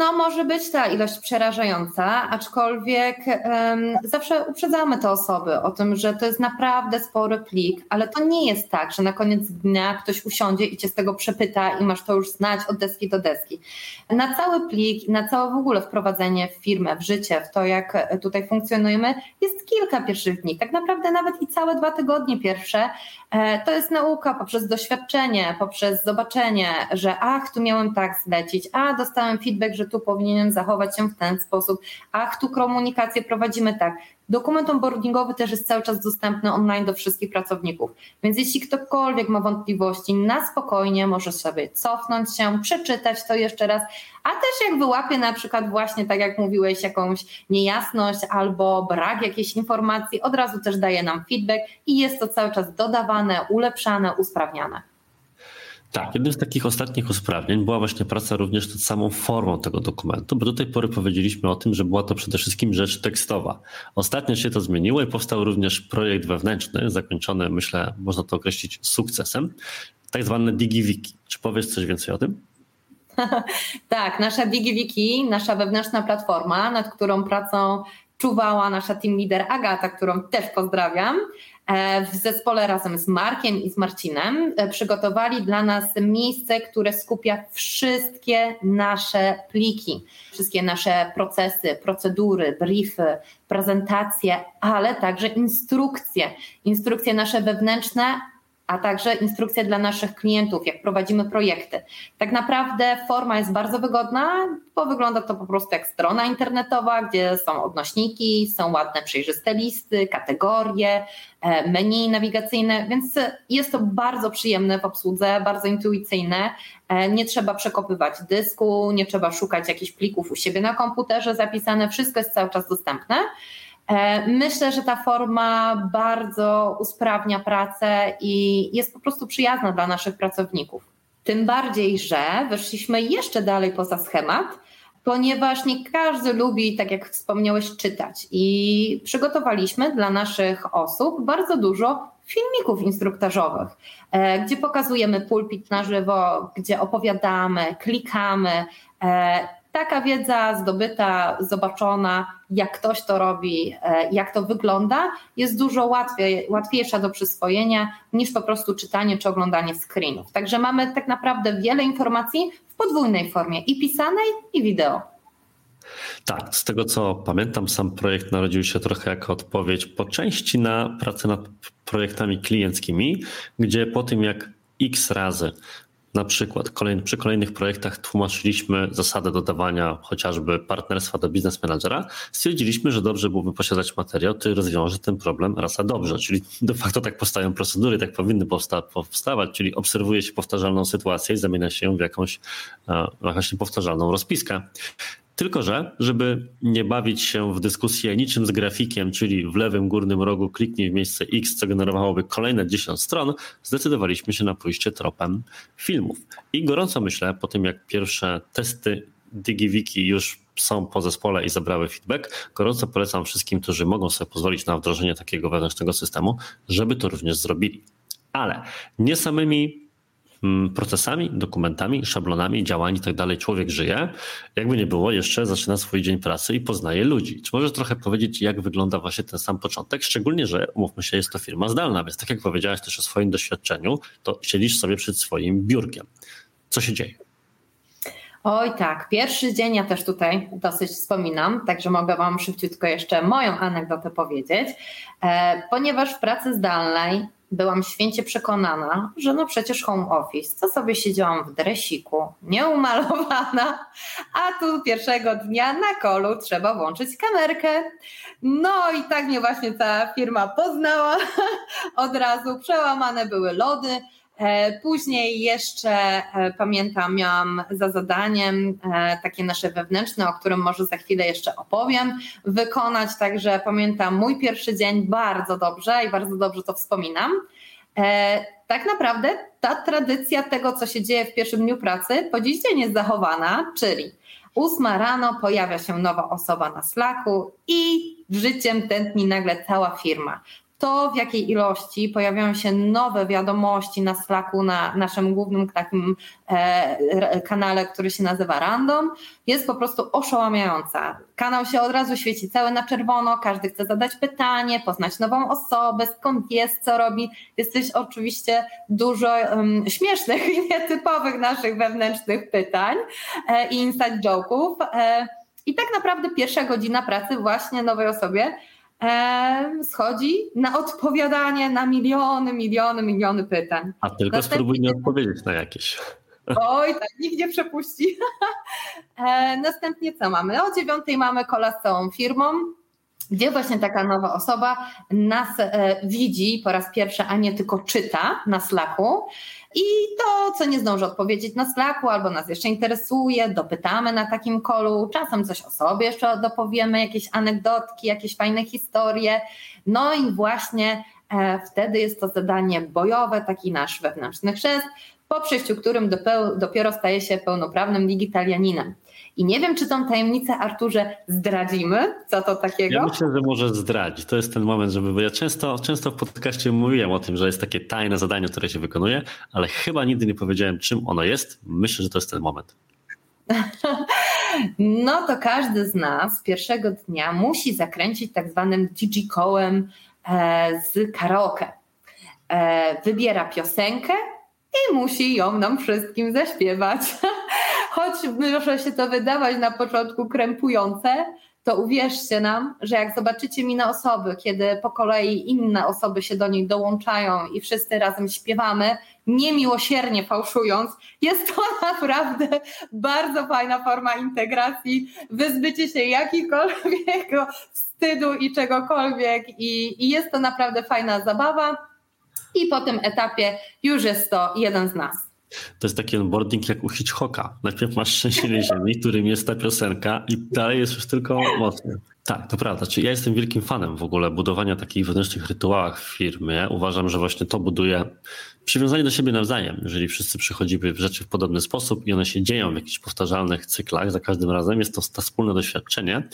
Speaker 2: No, może być ta ilość przerażająca, aczkolwiek um, zawsze uprzedzamy te osoby o tym, że to jest naprawdę spory plik, ale to nie jest tak, że na koniec dnia ktoś usiądzie i cię z tego przepyta i masz to już znać od deski do deski. Na cały plik, na całe w ogóle wprowadzenie w firmę, w życie, w to, jak tutaj funkcjonujemy, jest kilka pierwszych dni. Tak naprawdę nawet i całe dwa tygodnie pierwsze e, to jest nauka poprzez doświadczenie, poprzez zobaczenie, że ach, tu miałem tak zlecić, a dostałem feedback, że tu powinienem zachować się w ten sposób, ach, tu komunikację prowadzimy tak. Dokument onboardingowy też jest cały czas dostępny online do wszystkich pracowników, więc jeśli ktokolwiek ma wątpliwości, na spokojnie może sobie cofnąć się, przeczytać to jeszcze raz, a też jak wyłapie na przykład właśnie, tak jak mówiłeś, jakąś niejasność albo brak jakiejś informacji, od razu też daje nam feedback i jest to cały czas dodawane, ulepszane, usprawniane.
Speaker 1: Tak, jednym z takich ostatnich usprawnień była właśnie praca również nad samą formą tego dokumentu, bo do tej pory powiedzieliśmy o tym, że była to przede wszystkim rzecz tekstowa. Ostatnio się to zmieniło i powstał również projekt wewnętrzny, zakończony, myślę, można to określić sukcesem, tak zwane DigiWiki. Czy powiesz coś więcej o tym?
Speaker 2: tak, nasza DigiWiki, nasza wewnętrzna platforma, nad którą pracą czuwała nasza team leader Agata, którą też pozdrawiam, w zespole razem z Markiem i z Marcinem e, przygotowali dla nas miejsce, które skupia wszystkie nasze pliki, wszystkie nasze procesy, procedury, briefy, prezentacje, ale także instrukcje. Instrukcje nasze wewnętrzne, a także instrukcje dla naszych klientów, jak prowadzimy projekty. Tak naprawdę forma jest bardzo wygodna, bo wygląda to po prostu jak strona internetowa, gdzie są odnośniki, są ładne, przejrzyste listy, kategorie, e, menu nawigacyjne, więc jest to bardzo przyjemne w obsłudze, bardzo intuicyjne. E, nie trzeba przekopywać dysku, nie trzeba szukać jakichś plików u siebie na komputerze zapisane, wszystko jest cały czas dostępne. E, myślę, że ta forma bardzo usprawnia pracę i jest po prostu przyjazna dla naszych pracowników. Tym bardziej, że weszliśmy jeszcze dalej poza schemat, ponieważ nie każdy lubi, tak jak wspomniałeś, czytać. I przygotowaliśmy dla naszych osób bardzo dużo filmików instruktażowych, e, gdzie pokazujemy pulpit na żywo, gdzie opowiadamy, klikamy. Taka wiedza zdobyta, zobaczona, jak ktoś to robi, e, jak to wygląda, jest dużo łatwiej, łatwiejsza do przyswojenia niż po prostu czytanie czy oglądanie screenów. Także mamy tak naprawdę wiele informacji w podwójnej formie i pisanej, i wideo.
Speaker 1: Tak, z tego co pamiętam, sam projekt narodził się trochę jako odpowiedź po części na pracę nad projektami klienckimi, gdzie po tym jak x razy na przykład przy kolejnych projektach tłumaczyliśmy zasadę dodawania chociażby partnerstwa do biznes managera, stwierdziliśmy, że dobrze byłoby posiadać materiał, który rozwiąże ten problem raz a dobrze. Czyli de facto tak powstają procedury, tak powinny powsta powstawać, czyli obserwuje się powtarzalną sytuację i zamienia się ją w jakąś, e, w jakąś niepowtarzalną rozpiskę. Tylko, że żeby nie bawić się w dyskusję niczym z grafikiem, czyli w lewym górnym rogu kliknij w miejsce X, co generowałoby kolejne 10 stron, zdecydowaliśmy się na pójście tropem filmów. I gorąco myślę, po tym jak pierwsze testy DigiWiki już są po zespole i zabrały feedback, gorąco polecam wszystkim, którzy mogą sobie pozwolić na wdrożenie takiego wewnętrznego systemu, żeby to również zrobili. Ale nie samymi procesami, dokumentami, szablonami, działań i tak dalej człowiek żyje. Jakby nie było, jeszcze zaczyna swój dzień pracy i poznaje ludzi. Czy możesz trochę powiedzieć, jak wygląda właśnie ten sam początek? Szczególnie, że umówmy się, jest to firma zdalna, więc tak jak powiedziałaś też o swoim doświadczeniu, to siedzisz sobie przed swoim biurkiem. Co się dzieje?
Speaker 2: Oj tak, pierwszy dzień ja też tutaj dosyć wspominam, także mogę Wam szybciutko jeszcze moją anegdotę powiedzieć, e, ponieważ w pracy zdalnej byłam święcie przekonana, że no przecież home office, co sobie siedziałam w dresiku, nieumalowana, a tu pierwszego dnia na kolu trzeba włączyć kamerkę. No i tak mnie właśnie ta firma poznała, od razu przełamane były lody, później jeszcze e, pamiętam, miałam za zadaniem e, takie nasze wewnętrzne, o którym może za chwilę jeszcze opowiem, wykonać. Także pamiętam mój pierwszy dzień bardzo dobrze i bardzo dobrze to wspominam. Tak naprawdę ta tradycja tego, co się dzieje w pierwszym dniu pracy, po dziś dzień jest zachowana, czyli ósma rano pojawia się nowa osoba na Slacku i życiem tętni nagle cała firma to w jakiej ilości pojawiają się nowe wiadomości na Slacku, na naszym głównym takim e, kanale, który się nazywa Random, jest po prostu oszałamiająca. Kanał się od razu świeci cały na czerwono, każdy chce zadać pytanie, poznać nową osobę, skąd jest, co robi. Jest oczywiście dużo um, śmiesznych i nietypowych naszych wewnętrznych pytań e, i inside joke'ów. E, I tak naprawdę pierwsza godzina pracy właśnie nowej osobie schodzi na odpowiadanie na miliony, miliony, miliony pytań.
Speaker 1: A tylko Następnie... spróbuj nie odpowiedzieć na jakieś.
Speaker 2: Oj, tak, nikt nie przepuści. E, następnie co mamy? O dziewiątej mamy kola z całą firmą, gdzie właśnie taka nowa osoba nas e, widzi po raz pierwszy, a nie tylko czyta na Slacku. I to, co nie zdąży odpowiedzieć na Slacku albo nas jeszcze interesuje, dopytamy na takim kolu, czasem coś o sobie jeszcze dopowiemy, jakieś anegdotki, jakieś fajne historie. No i właśnie e, wtedy jest to zadanie bojowe, taki nasz wewnętrzny chrzest, po przejściu którym dopiero staje się pełnoprawnym digitalianinem. I nie wiem, czy tą tajemnicę, Arturze, zdradzimy, co to takiego?
Speaker 1: Ja myślę, że może zdradzić. To jest ten moment, żeby, bo ja często, często w podcaście mówiłem o tym, że jest takie tajne zadanie, które się wykonuje, ale chyba nigdy nie powiedziałem, czym ono jest. Myślę, że to jest ten moment.
Speaker 2: No to każdy z nas pierwszego dnia musi zakręcić tak zwanym digikołem e, z karaoke. E, wybiera piosenkę i musi ją nam wszystkim zaśpiewać. Choć może się to wydawać na początku krępujące, to uwierzcie nam, że jak zobaczycie minę osoby, kiedy po kolei inne osoby się do niej dołączają i wszyscy razem śpiewamy, niemiłosiernie fałszując, jest to naprawdę bardzo fajna forma integracji, wyzbycie się jakikolwiek wstydu i czegokolwiek i, i jest to naprawdę fajna zabawa i po tym etapie już jest to jeden z nas.
Speaker 1: To jest taki onboarding jak u Hitchcocka. Najpierw masz trzęsienie ziemi, którym jest ta piosenka i dalej jest już tylko mocny. Tak, to prawda. Czyli ja jestem wielkim fanem w ogóle budowania takich wewnętrznych rytuałów w firmie. Uważam, że właśnie to buduje przywiązanie do siebie nawzajem. Jeżeli wszyscy przychodzimy w rzeczy w podobny sposób i one się dzieją w jakichś powtarzalnych cyklach, za każdym razem jest to, to wspólne doświadczenie.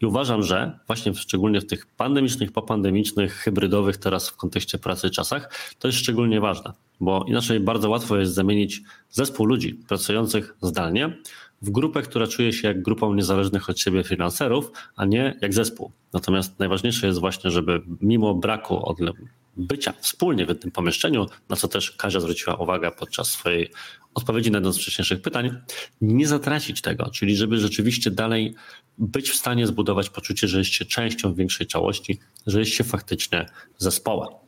Speaker 1: I uważam, że właśnie szczególnie w tych pandemicznych, popandemicznych, hybrydowych teraz w kontekście pracy czasach, to jest szczególnie ważne, bo inaczej bardzo łatwo jest zamienić zespół ludzi pracujących zdalnie w grupę, która czuje się jak grupą niezależnych od siebie finanserów, a nie jak zespół. Natomiast najważniejsze jest właśnie, żeby mimo braku bycia wspólnie w jednym pomieszczeniu, na co też Kazia zwróciła uwagę podczas swojej odpowiedzi na jedno z wcześniejszych pytań, nie zatracić tego, czyli żeby rzeczywiście dalej być w stanie zbudować poczucie, że jesteście częścią większej całości, że jesteście faktycznie zespołem.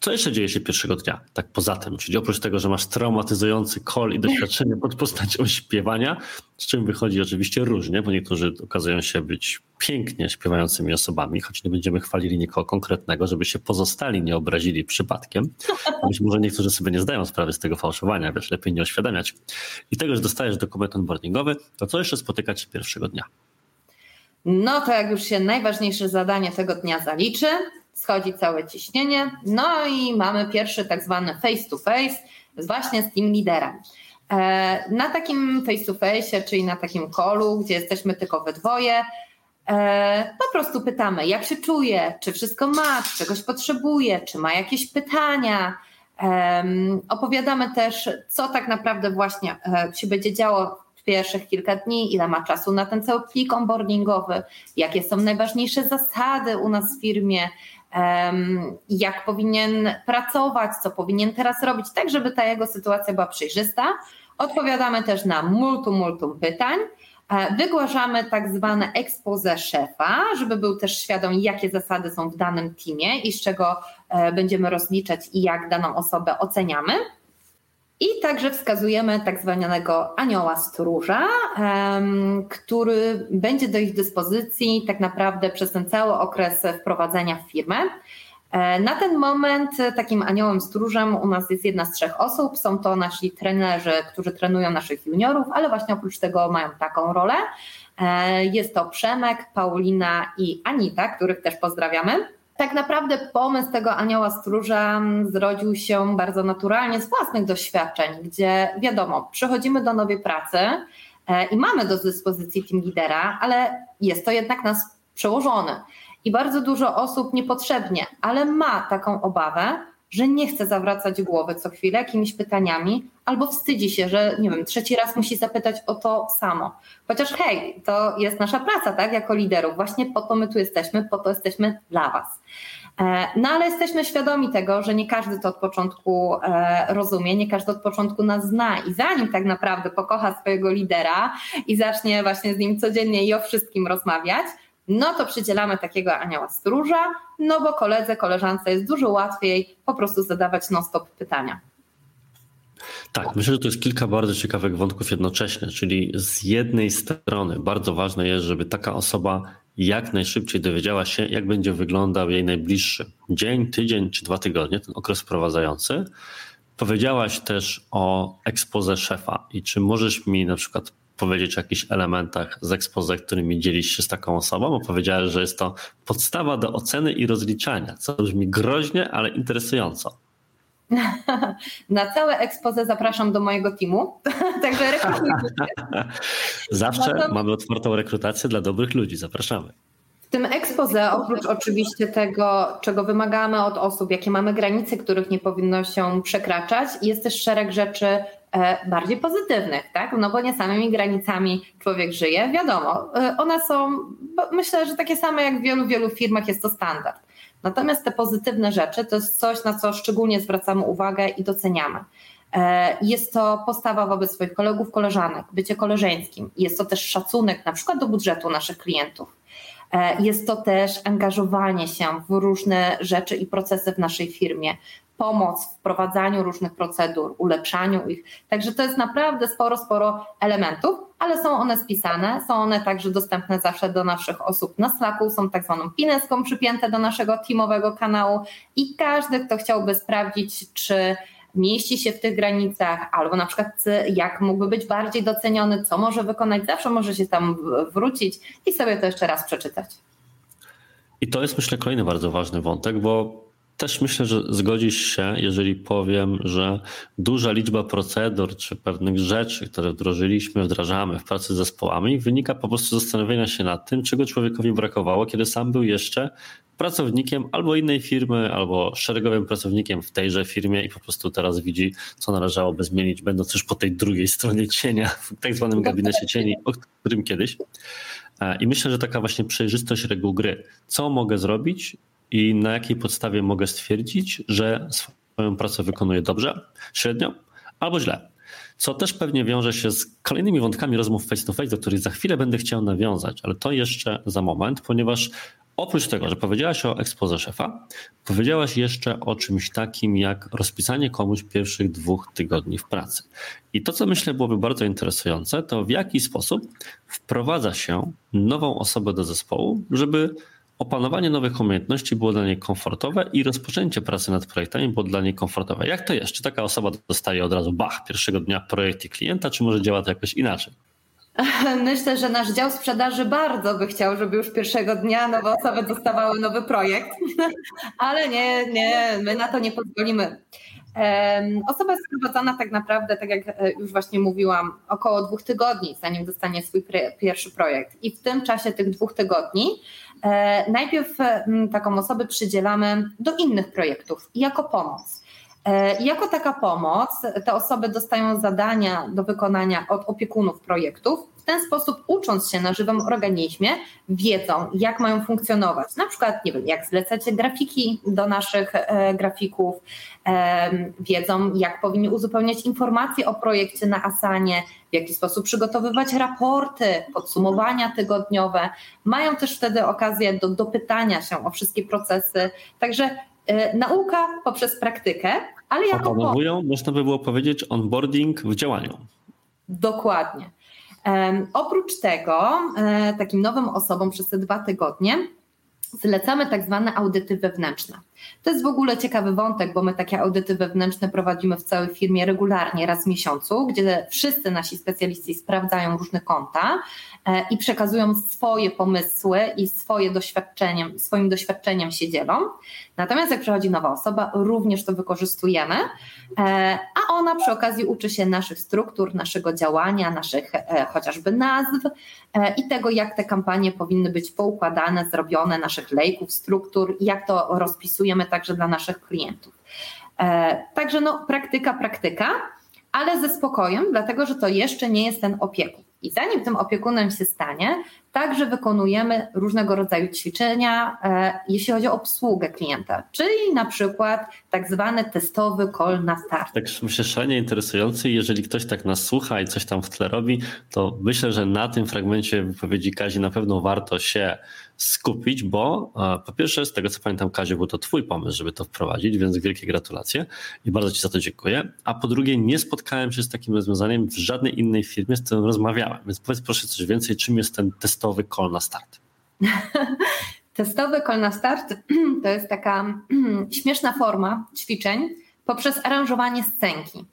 Speaker 1: Co jeszcze dzieje się pierwszego dnia, tak poza tym? Czyli oprócz tego, że masz traumatyzujący call i doświadczenie pod postacią śpiewania, z czym wychodzi oczywiście różnie, bo niektórzy okazują się być pięknie śpiewającymi osobami, choć nie będziemy chwalili nikogo konkretnego, żeby się pozostali nie obrazili przypadkiem. Być może niektórzy sobie nie zdają sprawy z tego fałszowania, wiesz, lepiej nie oświadamiać. I tego, że dostajesz dokument onboardingowy, to co jeszcze spotykać się pierwszego dnia?
Speaker 2: No to jak już się najważniejsze zadanie tego dnia zaliczy, schodzi całe ciśnienie, no i mamy pierwszy tak zwany face to face właśnie z team liderem. E, na takim face to face, czyli na takim kolu, gdzie jesteśmy tylko we dwoje, e, po prostu pytamy, jak się czuje, czy wszystko ma, czy czegoś potrzebuje, czy ma jakieś pytania. Opowiadamy też, co tak naprawdę właśnie e, się będzie działo w pierwszych kilka dni, ile ma czasu na ten cały plik onboardingowy, jakie są najważniejsze zasady u nas w firmie, jak powinien pracować, co powinien teraz robić, tak żeby ta jego sytuacja była przejrzysta. Odpowiadamy też na multum, multum pytań. E, wygłaszamy tak zwane expose szefa, żeby był też świadom, jakie zasady są w danym teamie i z czego e, będziemy rozliczać i jak daną osobę oceniamy. I także wskazujemy tak zwanego anioła stróża, który będzie do ich dyspozycji tak naprawdę przez ten cały okres wprowadzenia w firmę. E, na ten moment takim aniołem stróżem u nas jest jedna z trzech osób. Są to nasi trenerzy, którzy trenują naszych juniorów, ale właśnie oprócz tego mają taką rolę. E, jest to Przemek, Paulina i Anita, których też pozdrawiamy tak naprawdę pomysł tego anioła stróża zrodził się bardzo naturalnie z własnych doświadczeń, gdzie wiadomo, przychodzimy do nowej pracy e, i mamy do dyspozycji team lidera, ale jest to jednak nas przełożony. I bardzo dużo osób niepotrzebnie, ale ma taką obawę, że nie chce zawracać głowy co chwilę jakimiś pytaniami, albo wstydzi się, że nie wiem, trzeci raz musi zapytać o to samo. Chociaż hej, to jest nasza praca, tak, jako liderów. Właśnie po to my tu jesteśmy, po to jesteśmy dla Was. E, no ale jesteśmy świadomi tego, że nie każdy to od początku e, rozumie, nie każdy od początku nas zna i zanim tak naprawdę pokocha swojego lidera i zacznie właśnie z nim codziennie i o wszystkim rozmawiać, no to przydzielamy takiego anioła stróża, no bo koledze, koleżance jest dużo łatwiej po prostu zadawać non-stop pytania.
Speaker 1: Tak, myślę, że to jest kilka bardzo ciekawych wątków jednocześnie, czyli z jednej strony bardzo ważne jest, żeby taka osoba jak najszybciej dowiedziała się, jak będzie wyglądał jej najbliższy dzień, tydzień czy dwa tygodnie, ten okres wprowadzający. Powiedziałaś też o ekspoze szefa i czy możesz mi na przykład powiedzieć o jakichś elementach z ekspoze, którymi dzielisz się z taką osobą, bo powiedziałeś, że jest to podstawa do oceny i rozliczania, co brzmi groźnie, ale interesująco.
Speaker 2: Na całe ekspozę zapraszam do mojego teamu, także rekrutujcie.
Speaker 1: Zawsze to... mamy otwartą rekrutację dla dobrych ludzi, zapraszamy.
Speaker 2: W tym expose, oprócz oczywiście tego, czego wymagamy od osób, jakie mamy granice, których nie powinno się przekraczać, jest też szereg rzeczy bardziej pozytywnych, tak? No bo nie samymi granicami człowiek żyje, wiadomo. E, one są, myślę, że takie same jak w wielu, wielu firmach jest to standard. Natomiast te pozytywne rzeczy to jest coś, na co szczególnie zwracamy uwagę i doceniamy. E, jest to postawa wobec swoich kolegów, koleżanek, bycie koleżeńskim. Jest to też szacunek na przykład do budżetu naszych klientów. E, jest to też angażowanie się w różne rzeczy i procesy w naszej firmie, pomoc w wprowadzaniu różnych procedur, ulepszaniu ich. Także to jest naprawdę sporo, sporo elementów, ale są one spisane, są one także dostępne zawsze do naszych osób na Slacku, są tak zwaną pineską przypięte do naszego teamowego kanału. I każdy, kto chciałby sprawdzić, czy mieści się w tych granicach, albo na przykład jak mógłby być bardziej doceniony, co może wykonać, zawsze może się tam wrócić i sobie to jeszcze raz przeczytać.
Speaker 1: I to jest myślę kolejny bardzo ważny wątek, bo też myślę, że zgodzisz się, jeżeli powiem, że duża liczba procedur czy pewnych rzeczy, które wdrożyliśmy, wdrażamy w pracy z zespołami, wynika po prostu zastanowienia się nad tym, czego człowiekowi brakowało, kiedy sam był jeszcze pracownikiem albo innej firmy, albo szeregowym pracownikiem w tejże firmie i po prostu teraz widzi, co należałoby zmienić, będąc już po tej drugiej stronie cienia, w tak zwanym gabinecie cieni, o którym kiedyś. E, I myślę, że taka właśnie przejrzystość reguł gry. Co mogę zrobić i na jakiej podstawie mogę stwierdzić, że swoją pracę wykonuję dobrze, średnio albo źle. Co też pewnie wiąże się z kolejnymi wątkami rozmów face to face, do których za chwilę będę chciał nawiązać, ale to jeszcze za moment, ponieważ Oprócz tego, że powiedziałaś o ekspoze szefa, powiedziałaś jeszcze o czymś takim jak rozpisanie komuś pierwszych dwóch tygodni w pracy. I to, co myślę byłoby bardzo interesujące, to w jaki sposób wprowadza się nową osobę do zespołu, żeby opanowanie nowych umiejętności było dla niej komfortowe i rozpoczęcie pracy nad projektami było dla niej komfortowe. Jak to jest? Czy taka osoba dostaje od razu bach pierwszego dnia projekt i klienta, czy może działa to jakoś inaczej?
Speaker 2: Myślę, że nasz dział sprzedaży bardzo by chciał, żeby już pierwszego dnia nowe osoby dostawały nowy projekt, ale nie, nie, my na to nie pozwolimy. Osoba jest sprowadzana tak naprawdę, tak jak e, już właśnie mówiłam, około dwóch tygodni, zanim dostanie swój pierwszy projekt. I w tym czasie tych dwóch tygodni e, najpierw taką osobę przydzielamy do innych projektów jako pomoc. E, jako taka pomoc te osoby dostają zadania do wykonania od opiekunów projektów. W ten sposób, ucząc się na żywym organizmie, wiedzą, jak mają funkcjonować. Na przykład, nie wiem, jak zlecacie grafiki do naszych e, grafików, e, wiedzą, jak powinni uzupełniać informacje o projekcie na Asanie, w jaki sposób przygotowywać raporty, podsumowania tygodniowe. Mają też wtedy okazję do dopytania się o wszystkie procesy. Także E, nauka poprzez praktykę, ale jako.
Speaker 1: Opanowują, można by było powiedzieć, onboarding w działaniu.
Speaker 2: Dokładnie. Oprócz tego, e, takim nowym osobom przez te dwa tygodnie zlecamy tak zwane audyty wewnętrzne. To jest w ogóle ciekawy wątek, bo my takie audyty wewnętrzne prowadzimy w całej firmie regularnie, raz w miesiącu, gdzie wszyscy nasi specjaliści sprawdzają różne konta e, i przekazują swoje pomysły i swoje swoim doświadczeniem się dzielą. Natomiast jak przychodzi nowa osoba, również to wykorzystujemy, e, a ona przy okazji uczy się naszych struktur, naszego działania, naszych e, chociażby nazw i tego, jak te kampanie powinny być poukładane, zrobione, naszych lejków, struktur, jak to rozpisujemy także dla naszych klientów. E, także no, praktyka, praktyka, ale ze spokojem, dlatego że to jeszcze nie jest ten opiekun. I zanim tym opiekunem się stanie, także wykonujemy różnego rodzaju ćwiczenia, e, jeśli chodzi o obsługę klienta, czyli na przykład tak zwany testowy call na start.
Speaker 1: Tak myślę szalenie interesujący. Jeżeli ktoś tak nas słucha i coś tam w tle robi, to myślę, że na tym fragmencie wypowiedzi Kazi na pewno warto się skupić, bo e, po pierwsze, z tego co pamiętam, Kaziu, był to Twój pomysł, żeby to wprowadzić, więc wielkie gratulacje i bardzo Ci za to dziękuję. A po drugie, nie spotkałem się z takim rozwiązaniem w żadnej innej firmie, z którą rozmawiałem. Więc powiedz proszę coś więcej, czym jest ten testowy call na start?
Speaker 2: Testowy call na start to jest taka śmieszna forma ćwiczeń poprzez aranżowanie scenki.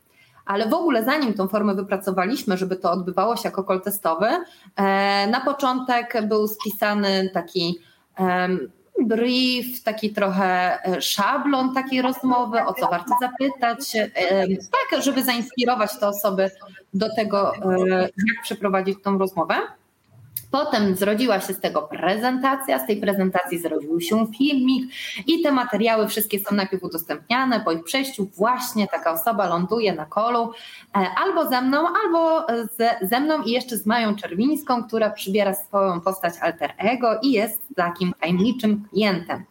Speaker 2: Ale w ogóle zanim tą formę wypracowaliśmy, żeby to odbywało się jako call testowy, e, na początek był spisany taki brief, taki trochę e, szablon takiej rozmowy, o co warto zapytać, tak, żeby zainspirować te osoby do tego, e, jak przeprowadzić tą rozmowę. Potem zrodziła się z tego prezentacja, z tej prezentacji zrodził się filmik i te materiały wszystkie są najpierw udostępniane. Po ich przejściu właśnie taka osoba ląduje na kolu e, albo ze mną, albo ze, mną i jeszcze z Mają Czerwińską, która przybiera swoją postać alter ego i jest takim tajemniczym klientem.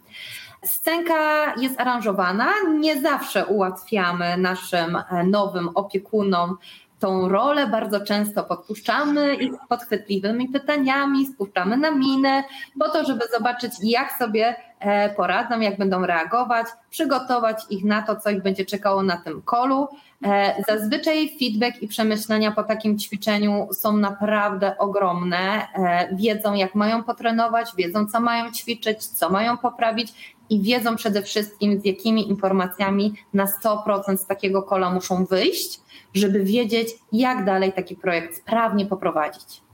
Speaker 2: Scenka jest aranżowana, nie zawsze ułatwiamy naszym e, nowym opiekunom tą rolę bardzo często podpuszczamy ich podchwytliwymi pytaniami, spuszczamy na minę, po to, żeby zobaczyć, jak sobie e, poradzą, jak będą reagować, przygotować ich na to, co ich będzie czekało na tym kolu. E, zazwyczaj feedback i przemyślenia po takim ćwiczeniu są naprawdę ogromne. E, wiedzą, jak mają potrenować, wiedzą, co mają ćwiczyć, co mają poprawić i wiedzą przede wszystkim, z jakimi informacjami na 100% z takiego kola muszą wyjść, żeby wiedzieć, jak dalej taki projekt sprawnie poprowadzić.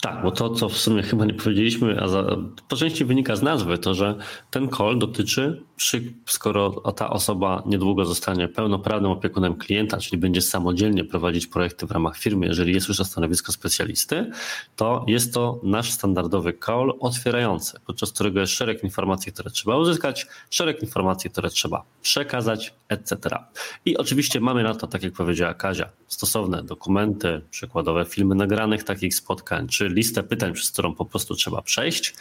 Speaker 1: Tak, bo to, co w sumie chyba nie powiedzieliśmy, a za, po części wynika z nazwy, to że ten call dotyczy, skoro ta osoba niedługo zostanie pełnoprawnym opiekunem klienta, czyli będzie samodzielnie prowadzić projekty w ramach firmy, jeżeli jest już na stanowisko specjalisty, to jest to nasz standardowy call otwierający, podczas którego jest szereg informacji, które trzeba uzyskać, szereg informacji, które trzeba przekazać, etc. I oczywiście mamy na to, tak jak powiedziała Kazia, stosowne dokumenty, przykładowe filmy nagranych takich spotkań, czy listę pytań, przez którą po prostu trzeba przejść.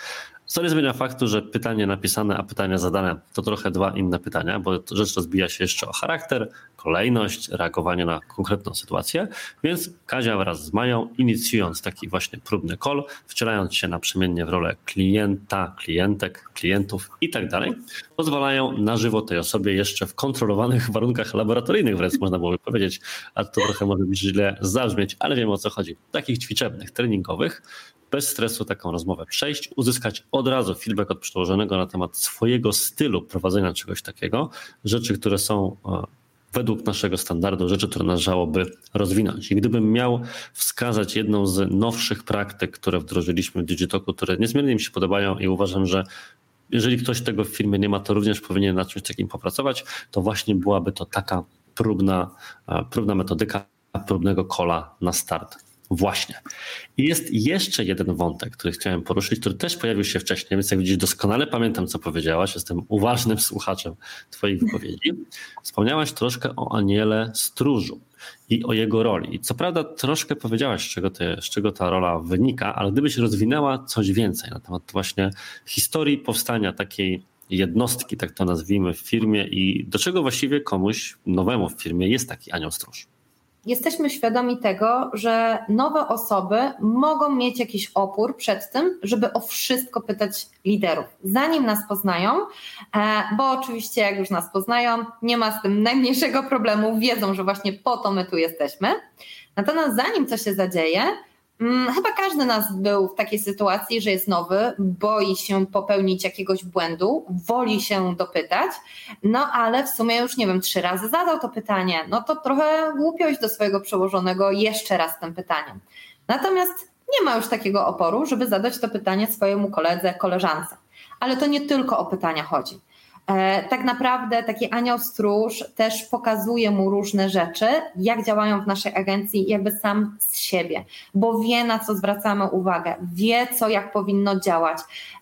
Speaker 1: Co nie zmienia faktu, że pytanie napisane, a pytania zadane to trochę dwa inne pytania, bo rzecz rozbija się jeszcze o charakter, kolejność, reagowanie na konkretną sytuację. Więc Kazia wraz z Mają, inicjując taki właśnie próbny call, wcielając się naprzemiennie w rolę klienta, klientek, klientów i tak dalej, pozwalają na żywo tej osobie jeszcze w kontrolowanych warunkach laboratoryjnych, wręcz można byłoby powiedzieć, a to trochę może być źle zabrzmieć, ale wiem o co chodzi. Takich ćwiczebnych, treningowych, bez stresu taką rozmowę przejść, uzyskać od razu feedback od przełożonego na temat swojego stylu prowadzenia czegoś takiego, rzeczy, które są e, według naszego standardu, rzeczy, które należałoby rozwinąć. I gdybym miał wskazać jedną z nowszych praktyk, które wdrożyliśmy w Digitoku, które niezmiernie mi się podobają i uważam, że jeżeli ktoś tego w firmie nie ma, to również powinien nad czymś takim popracować, to właśnie byłaby to taka próbna, e, próbna metodyka próbnego kola na start Właśnie. I jest jeszcze jeden wątek, który chciałem poruszyć, który też pojawił się wcześniej, więc jak widzisz, doskonale pamiętam, co powiedziałaś. Jestem uważnym słuchaczem Twoich wypowiedzi. Wspomniałaś troszkę o Aniele Stróżu i o jego roli. I co prawda, troszkę powiedziałaś, z czego, z czego ta rola wynika, ale gdybyś rozwinęła coś więcej na temat właśnie historii powstania takiej jednostki, tak to nazwijmy, w firmie i do czego właściwie komuś nowemu w firmie jest taki anioł stróż
Speaker 2: jesteśmy świadomi tego, że nowe osoby mogą mieć jakiś opór przed tym, żeby o wszystko pytać liderów, zanim nas poznają, e, bo oczywiście jak już nas poznają, nie ma z tym najmniejszego problemu, wiedzą, że właśnie po to my tu jesteśmy. Natomiast zanim coś się zadzieje, chyba każdy nas był w takiej sytuacji, że jest nowy, boi się popełnić jakiegoś błędu, woli się dopytać, no ale w sumie już nie wiem, trzy razy zadał to pytanie, no to trochę głupio iść do swojego przełożonego jeszcze raz tym pytaniem. Natomiast nie ma już takiego oporu, żeby zadać to pytanie swojemu koledze, koleżance. Ale to nie tylko o pytania chodzi. E, tak naprawdę taki anioł stróż też pokazuje mu różne rzeczy, jak działają w naszej agencji, jakby sam z siebie, bo wie na co zwracamy uwagę, wie co jak powinno działać.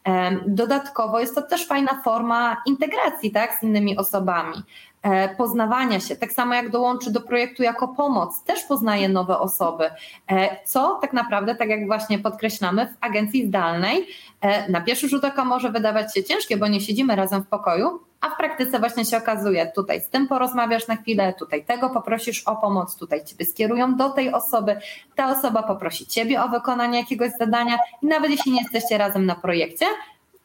Speaker 2: E, dodatkowo jest to też fajna forma integracji tak, z innymi osobami. E, poznawania się, tak samo jak dołączy do projektu jako pomoc, też poznaje nowe osoby, e, co tak naprawdę, tak jak właśnie podkreślamy, w agencji zdalnej e, na pierwszy rzut oka może wydawać się ciężkie, bo nie siedzimy razem w pokoju, a w praktyce właśnie się okazuje, tutaj z tym porozmawiasz na chwilę, tutaj tego poprosisz o pomoc, tutaj ciebie skierują do tej osoby, ta osoba poprosi ciebie o wykonanie jakiegoś zadania i nawet jeśli nie jesteście razem na projekcie,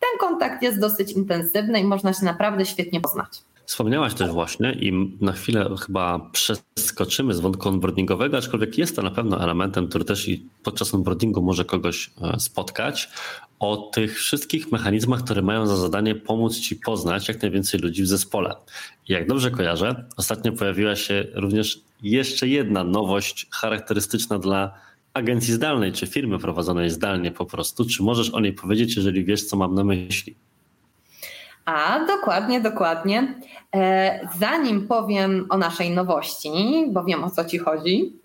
Speaker 2: ten kontakt jest dosyć intensywny i można się naprawdę świetnie poznać.
Speaker 1: Wspomniałaś też właśnie i na chwilę chyba przeskoczymy z wątku onboardingowego, aczkolwiek jest to na pewno elementem, który też i podczas onboardingu może kogoś e, spotkać, o tych wszystkich mechanizmach, które mają za zadanie pomóc Ci poznać jak najwięcej ludzi w zespole. I jak dobrze kojarzę, ostatnio pojawiła się również jeszcze jedna nowość charakterystyczna dla agencji zdalnej, czy firmy prowadzonej zdalnie po prostu. Czy możesz o niej powiedzieć, jeżeli wiesz, co mam na myśli?
Speaker 2: A dokładnie, dokładnie. E, zanim powiem o naszej nowości, bo wiem o co Ci chodzi,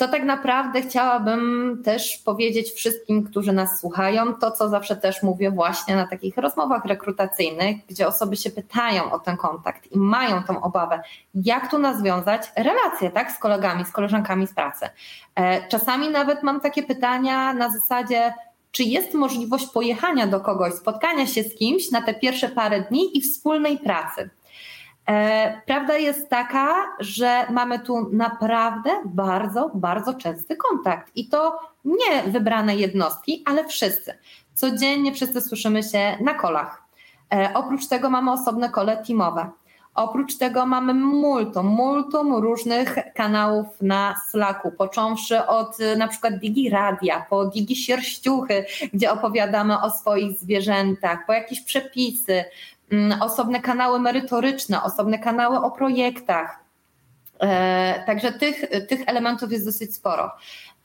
Speaker 2: to tak naprawdę chciałabym też powiedzieć wszystkim, którzy nas słuchają, to co zawsze też mówię właśnie na takich rozmowach rekrutacyjnych, gdzie osoby się pytają o ten kontakt i mają tą obawę, jak tu nawiązać relacje tak, z kolegami, z koleżankami z pracy. E, czasami nawet mam takie pytania na zasadzie, czy jest możliwość pojechania do kogoś, spotkania się z kimś na te pierwsze parę dni i wspólnej pracy. E, prawda jest taka, że mamy tu naprawdę bardzo, bardzo częsty kontakt i to nie wybrane jednostki, ale wszyscy. Codziennie wszyscy słyszymy się na kolach. E, oprócz tego mamy osobne kole teamowe. Oprócz tego mamy multum, multum różnych kanałów na Slacku, począwszy od y, na przykład Digi Radia, po Digi Sierściuchy, gdzie opowiadamy o swoich zwierzętach, po jakieś przepisy. mm, osobne kanały merytoryczne, osobne kanały o projektach. E, także tych, tych elementów jest dosyć sporo.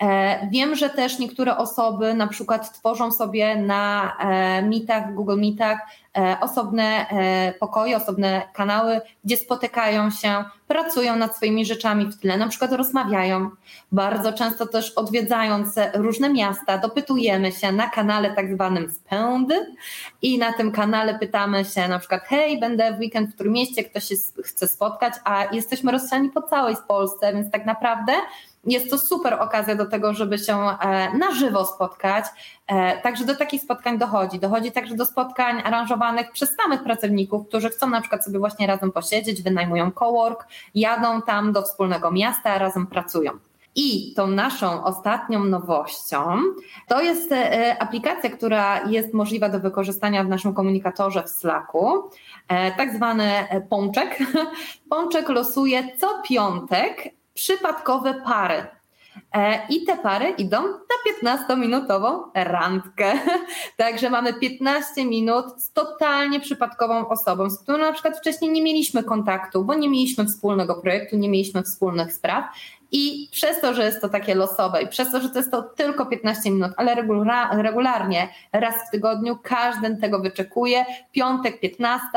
Speaker 2: E, wiem, że też niektóre osoby na przykład tworzą sobie na e, mitach, Google Meetach e, osobne pokoje, osobne kanały, gdzie spotykają się, pracują nad swoimi rzeczami w tle, na przykład rozmawiają. Bardzo często też odwiedzając różne miasta, dopytujemy się na kanale tak zwanym spęd i na tym kanale pytamy się na przykład hej, będę w weekend w którym mieście, ktoś się chce spotkać, a jesteśmy rozsiani po całej Polsce, więc tak naprawdę jest to super okazja do tego, żeby się e, na żywo spotkać. E, także do takich spotkań dochodzi. Dochodzi także do spotkań aranżowanych przez samych pracowników, którzy chcą na przykład sobie właśnie razem posiedzieć, wynajmują cowork, jadą tam do wspólnego miasta, razem pracują. I tą naszą ostatnią nowością to jest e, aplikacja, która jest możliwa do wykorzystania w naszym komunikatorze w Slacku, tak zwany pączek. Pączek losuje co piątek przypadkowe pary. E, I te pary idą na 15-minutową randkę. Także mamy 15 minut z totalnie przypadkową osobą, z którą na przykład wcześniej nie mieliśmy kontaktu, bo nie mieliśmy wspólnego projektu, nie mieliśmy wspólnych spraw. I przez to, że jest to takie losowe i przez to, że to jest to tylko 15 minut, ale regularnie, raz w tygodniu, każdy tego wyczekuje. Piątek 15,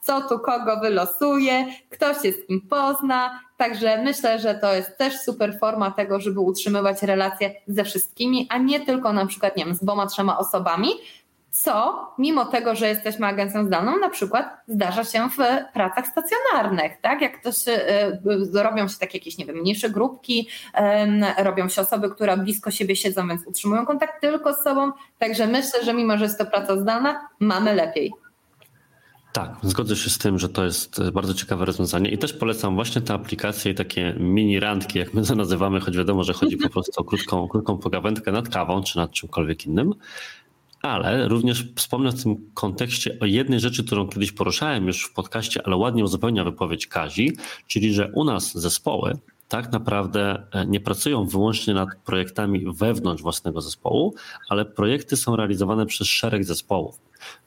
Speaker 2: co tu kogo wylosuje, kto się z kim pozna. Także myślę, że to jest też super forma tego, żeby utrzymywać relacje ze wszystkimi, a nie tylko na przykład, nie wiem, z dwoma, trzema osobami, co mimo tego, że jesteśmy agencją zdalną, na przykład zdarza się w pracach stacjonarnych, tak? Jak ktoś, y, robią się takie jakieś, nie wiem, mniejsze grupki, robią się osoby, które blisko siebie siedzą, więc utrzymują kontakt tylko z sobą, także myślę, że mimo, że jest to praca zdalna, mamy lepiej.
Speaker 1: Tak, zgodzę się z tym, że to jest bardzo ciekawe rozwiązanie i też polecam właśnie te aplikacje i takie mini randki, jak my to nazywamy, choć wiadomo, że chodzi po prostu o krótką, krótką pogawędkę nad kawą czy nad czymkolwiek innym. Ale również wspomnę w tym kontekście o jednej rzeczy, którą kiedyś poruszałem już w podcaście, ale ładnie uzupełnia wypowiedź Kazi, czyli że u nas zespoły tak naprawdę e, nie pracują wyłącznie nad projektami wewnątrz własnego zespołu, ale projekty są realizowane przez szereg zespołów.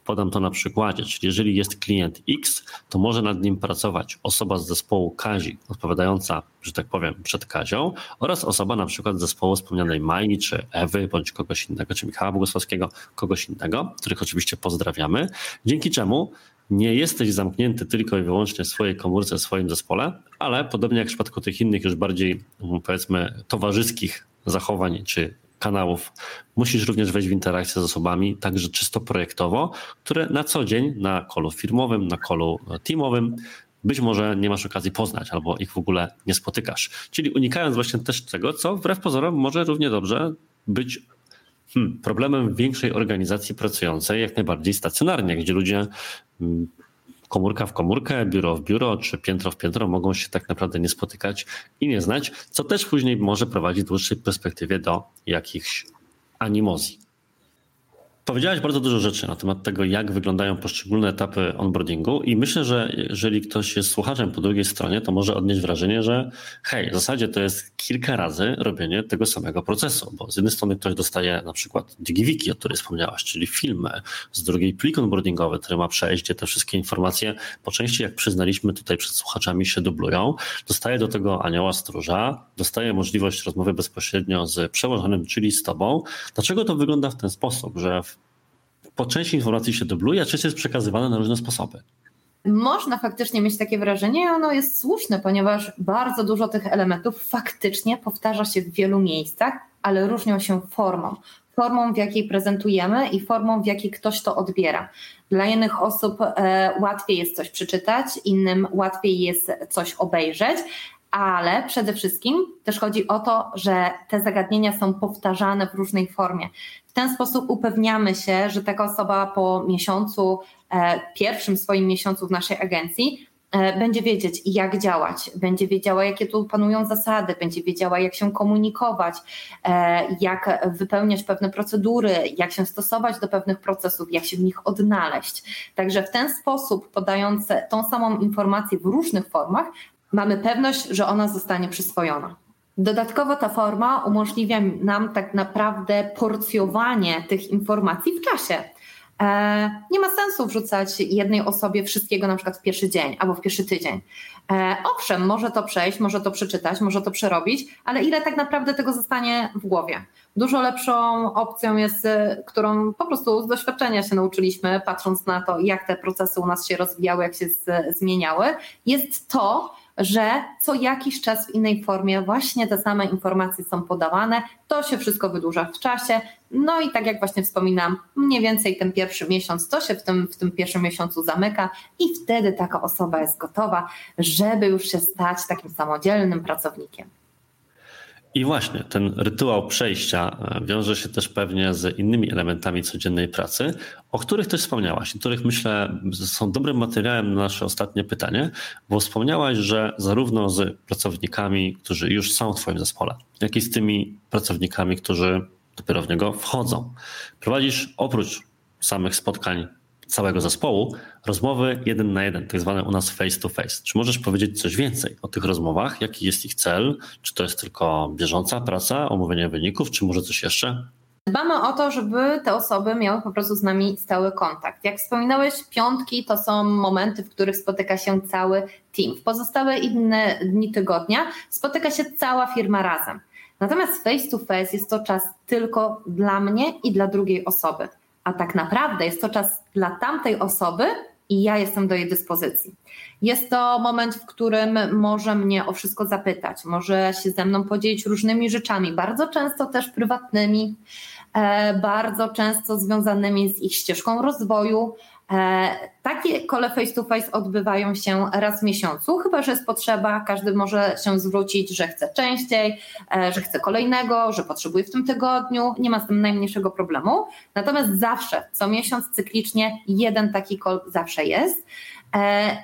Speaker 1: Podam to na przykładzie, czyli jeżeli jest klient X, to może nad nim pracować osoba z zespołu Kazi, odpowiadająca, że tak powiem, przed Kazią oraz osoba na przykład z zespołu wspomnianej Mai, czy Ewy, bądź kogoś innego, czy Michała Bogosławskiego, kogoś innego, których oczywiście pozdrawiamy, dzięki czemu nie jesteś zamknięty tylko i wyłącznie w swojej komórce, w swoim zespole, ale podobnie jak w przypadku tych innych już bardziej powiedzmy towarzyskich zachowań czy kanałów, musisz również wejść w interakcję z osobami, także czysto projektowo, które na co dzień na kolu firmowym, na kolu teamowym być może nie masz okazji poznać albo ich w ogóle nie spotykasz. Czyli unikając właśnie też tego, co wbrew pozorom może równie dobrze być hmm, problemem większej organizacji pracującej jak najbardziej stacjonarnie, gdzie ludzie hmm, komórka w komórkę, biuro w biuro czy piętro w piętro mogą się tak naprawdę nie spotykać i nie znać, co też później może prowadzić w dłuższej perspektywie do jakichś animozji. Powiedziałaś bardzo dużo rzeczy na temat tego, jak wyglądają poszczególne etapy onboardingu, i myślę, że jeżeli ktoś jest słuchaczem po drugiej stronie, to może odnieść wrażenie, że hej, w zasadzie to jest kilka razy robienie tego samego procesu, bo z jednej strony ktoś dostaje na przykład DigiWiki, o której wspomniałaś, czyli filmy, z drugiej plik onboardingowy, który ma przejść, gdzie te wszystkie informacje po części, jak przyznaliśmy tutaj przed słuchaczami, się dublują. Dostaje do tego anioła stróża, dostaje możliwość rozmowy bezpośrednio z przełożonym, czyli z tobą. Dlaczego to wygląda w ten sposób, że po części informacji się dubluje, a część jest przekazywana na różne sposoby.
Speaker 2: Można faktycznie mieć takie wrażenie i ono jest słuszne, ponieważ bardzo dużo tych elementów faktycznie powtarza się w wielu miejscach, ale różnią się formą. Formą, w jakiej prezentujemy i formą, w jakiej ktoś to odbiera. Dla jednych osób e, łatwiej jest coś przeczytać, innym łatwiej jest coś obejrzeć, ale przede wszystkim też chodzi o to, że te zagadnienia są powtarzane w różnej formie. W ten sposób upewniamy się, że taka osoba po miesiącu, e, pierwszym swoim miesiącu w naszej agencji, e, będzie wiedzieć, jak działać, będzie wiedziała, jakie tu panują zasady, będzie wiedziała, jak się komunikować, e, jak wypełniać pewne procedury, jak się stosować do pewnych procesów, jak się w nich odnaleźć. Także w ten sposób, podając tą samą informację w różnych formach, mamy pewność, że ona zostanie przyswojona. Dodatkowo ta forma umożliwia nam tak naprawdę porcjowanie tych informacji w czasie. E, nie ma sensu wrzucać jednej osobie wszystkiego na przykład w pierwszy dzień albo w pierwszy tydzień. E, owszem, może to przejść, może to przeczytać, może to przerobić, ale ile tak naprawdę tego zostanie w głowie? Dużo lepszą opcją jest, e, którą po prostu z doświadczenia się nauczyliśmy, patrząc na to, jak te procesy u nas się rozwijały, jak się zmieniały, jest to, że co jakiś czas w innej formie właśnie te same informacje są podawane, to się wszystko wydłuża w czasie. No i tak jak właśnie wspominam, mniej więcej ten pierwszy miesiąc to się w tym, w tym pierwszym miesiącu zamyka i wtedy taka osoba jest gotowa, żeby już się stać takim samodzielnym pracownikiem.
Speaker 1: I właśnie ten rytuał przejścia e, wiąże się też pewnie z innymi elementami codziennej pracy, o których też wspomniałaś, i których myślę są dobrym materiałem na nasze ostatnie pytanie, bo wspomniałaś, że zarówno z pracownikami, którzy już są w Twoim zespole, jak i z tymi pracownikami, którzy dopiero w niego wchodzą. Prowadzisz oprócz samych spotkań całego zespołu rozmowy jeden na jeden, tak zwane u nas face to face. Czy możesz powiedzieć coś więcej o tych rozmowach? Jaki jest ich cel? Czy to jest tylko bieżąca praca, omówienie wyników, czy może coś jeszcze?
Speaker 2: Dbamy o to, żeby te osoby miały po prostu z nami stały kontakt. Jak wspominałeś, piątki to są momenty, w których spotyka się cały team. W pozostałe inne dni tygodnia spotyka się cała firma razem. Natomiast face to face jest to czas tylko dla mnie i dla drugiej osoby a tak naprawdę jest to czas dla tamtej osoby i ja jestem do jej dyspozycji. Jest to moment, w którym może mnie o wszystko zapytać, może się ze mną podzielić różnymi rzeczami, bardzo często też prywatnymi, e, bardzo często związanymi z ich ścieżką rozwoju, takie kole face to face odbywają się raz w miesiącu, chyba że jest potrzeba, każdy może się zwrócić, że chce częściej, e, że chce kolejnego, że potrzebuje w tym tygodniu, nie ma z tym najmniejszego problemu. Natomiast zawsze, co miesiąc cyklicznie, jeden taki kol zawsze jest. E,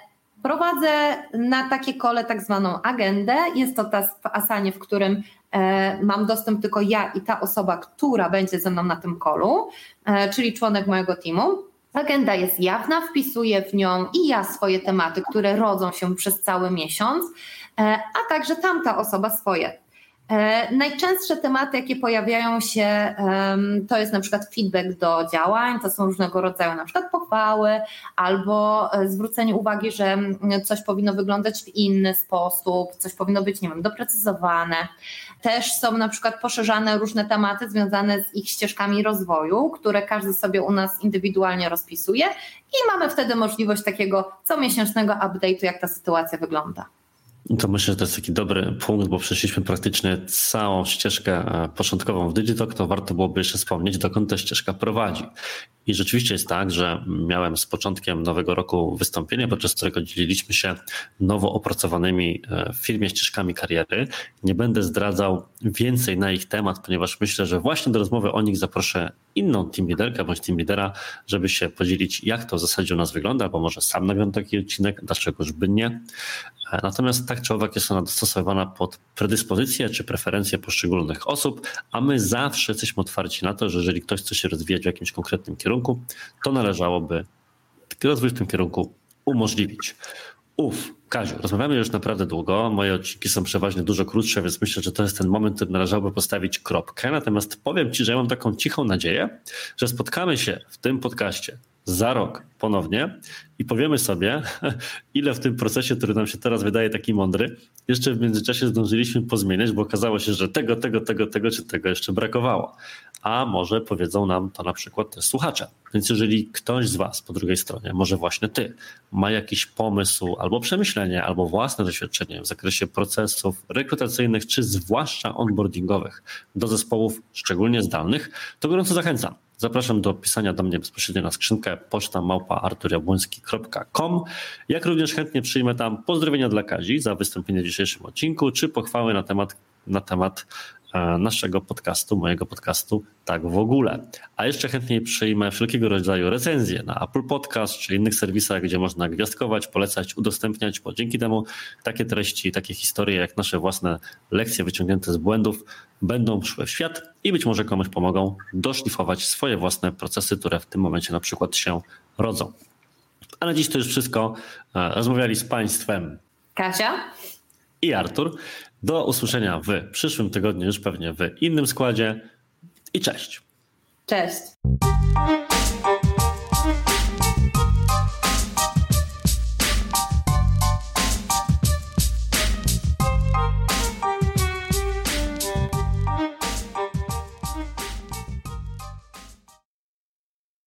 Speaker 2: prowadzę na takie kole tak zwaną agendę. Jest to task w Asanie, w którym mam dostęp tylko ja i ta osoba, która będzie ze mną na tym kolu, czyli członek mojego teamu. Agenda jest jawna, wpisuję w nią i ja swoje tematy, które rodzą się przez cały miesiąc, e, a także tamta osoba swoje. E, najczęstsze tematy, jakie pojawiają się, to jest na przykład feedback do działań, to są różnego rodzaju na przykład pochwały albo e, zwrócenie uwagi, że coś powinno wyglądać w inny sposób, coś powinno być, nie wiem, doprecyzowane. Też są na przykład poszerzane różne tematy związane z ich ścieżkami rozwoju, które każdy sobie u nas indywidualnie rozpisuje i mamy wtedy możliwość takiego comiesięcznego update'u, jak ta sytuacja wygląda.
Speaker 1: To myślę, że to jest taki dobry punkt, bo przeszliśmy praktycznie całą ścieżkę e, początkową w Digitalk, to warto byłoby jeszcze wspomnieć, dokąd ta ścieżka prowadzi. I rzeczywiście jest tak, że miałem z początkiem nowego roku wystąpienie, podczas którego dzieliliśmy się nowo opracowanymi e, w firmie ścieżkami kariery. Nie będę zdradzał więcej na ich temat, ponieważ myślę, że właśnie do rozmowy o nich zaproszę inną team bądź team żeby się podzielić, jak to w zasadzie u nas wygląda, bo może sam nagram taki odcinek, dlaczegoż by nie. E, natomiast tak czy owak jest ona dostosowana pod predyspozycje czy preferencje poszczególnych osób, a my zawsze jesteśmy otwarci na to, że jeżeli ktoś chce się rozwijać w jakimś konkretnym kierunku, to należałoby rozwój w tym kierunku umożliwić. Uf, Kaziu, rozmawiamy już naprawdę długo. Moje odcinki są przeważnie dużo krótsze, więc myślę, że to jest ten moment, który należałoby postawić kropkę. Natomiast powiem Ci, że ja mam taką cichą nadzieję, że spotkamy się w tym podcaście za rok ponownie i powiemy sobie, ile w tym procesie, który nam się teraz wydaje taki mądry, jeszcze w międzyczasie zdążyliśmy pozmieniać, bo okazało się, że tego, tego, tego, tego czy tego jeszcze brakowało. A może powiedzą nam to na przykład też słuchacze. Więc jeżeli ktoś z Was po drugiej stronie, może właśnie Ty, ma jakiś pomysł albo przemyślenie, albo własne doświadczenie w zakresie procesów rekrutacyjnych, czy zwłaszcza onboardingowych do zespołów szczególnie zdalnych, to gorąco zachęcam Zapraszam do pisania do mnie bezpośrednio na skrzynkę poczta małpa. Jak również chętnie przyjmę tam pozdrowienia dla Kazi za wystąpienie w dzisiejszym odcinku, czy pochwały na temat, na temat naszego podcastu, mojego podcastu, tak w ogóle. A jeszcze chętniej przyjmę wszelkiego rodzaju recenzje na Apple Podcast czy innych serwisach, gdzie można gwiazdkować, polecać, udostępniać, bo dzięki temu takie treści, takie historie, jak nasze własne lekcje wyciągnięte z błędów, będą szły w świat i być może komuś pomogą doszlifować swoje własne procesy, które w tym momencie na przykład się rodzą. A na dziś to już wszystko. E, rozmawiali z Państwem
Speaker 2: Kasia
Speaker 1: i Artur. Do usłyszenia w przyszłym tygodniu, już pewnie w innym składzie. I cześć.
Speaker 2: Cześć.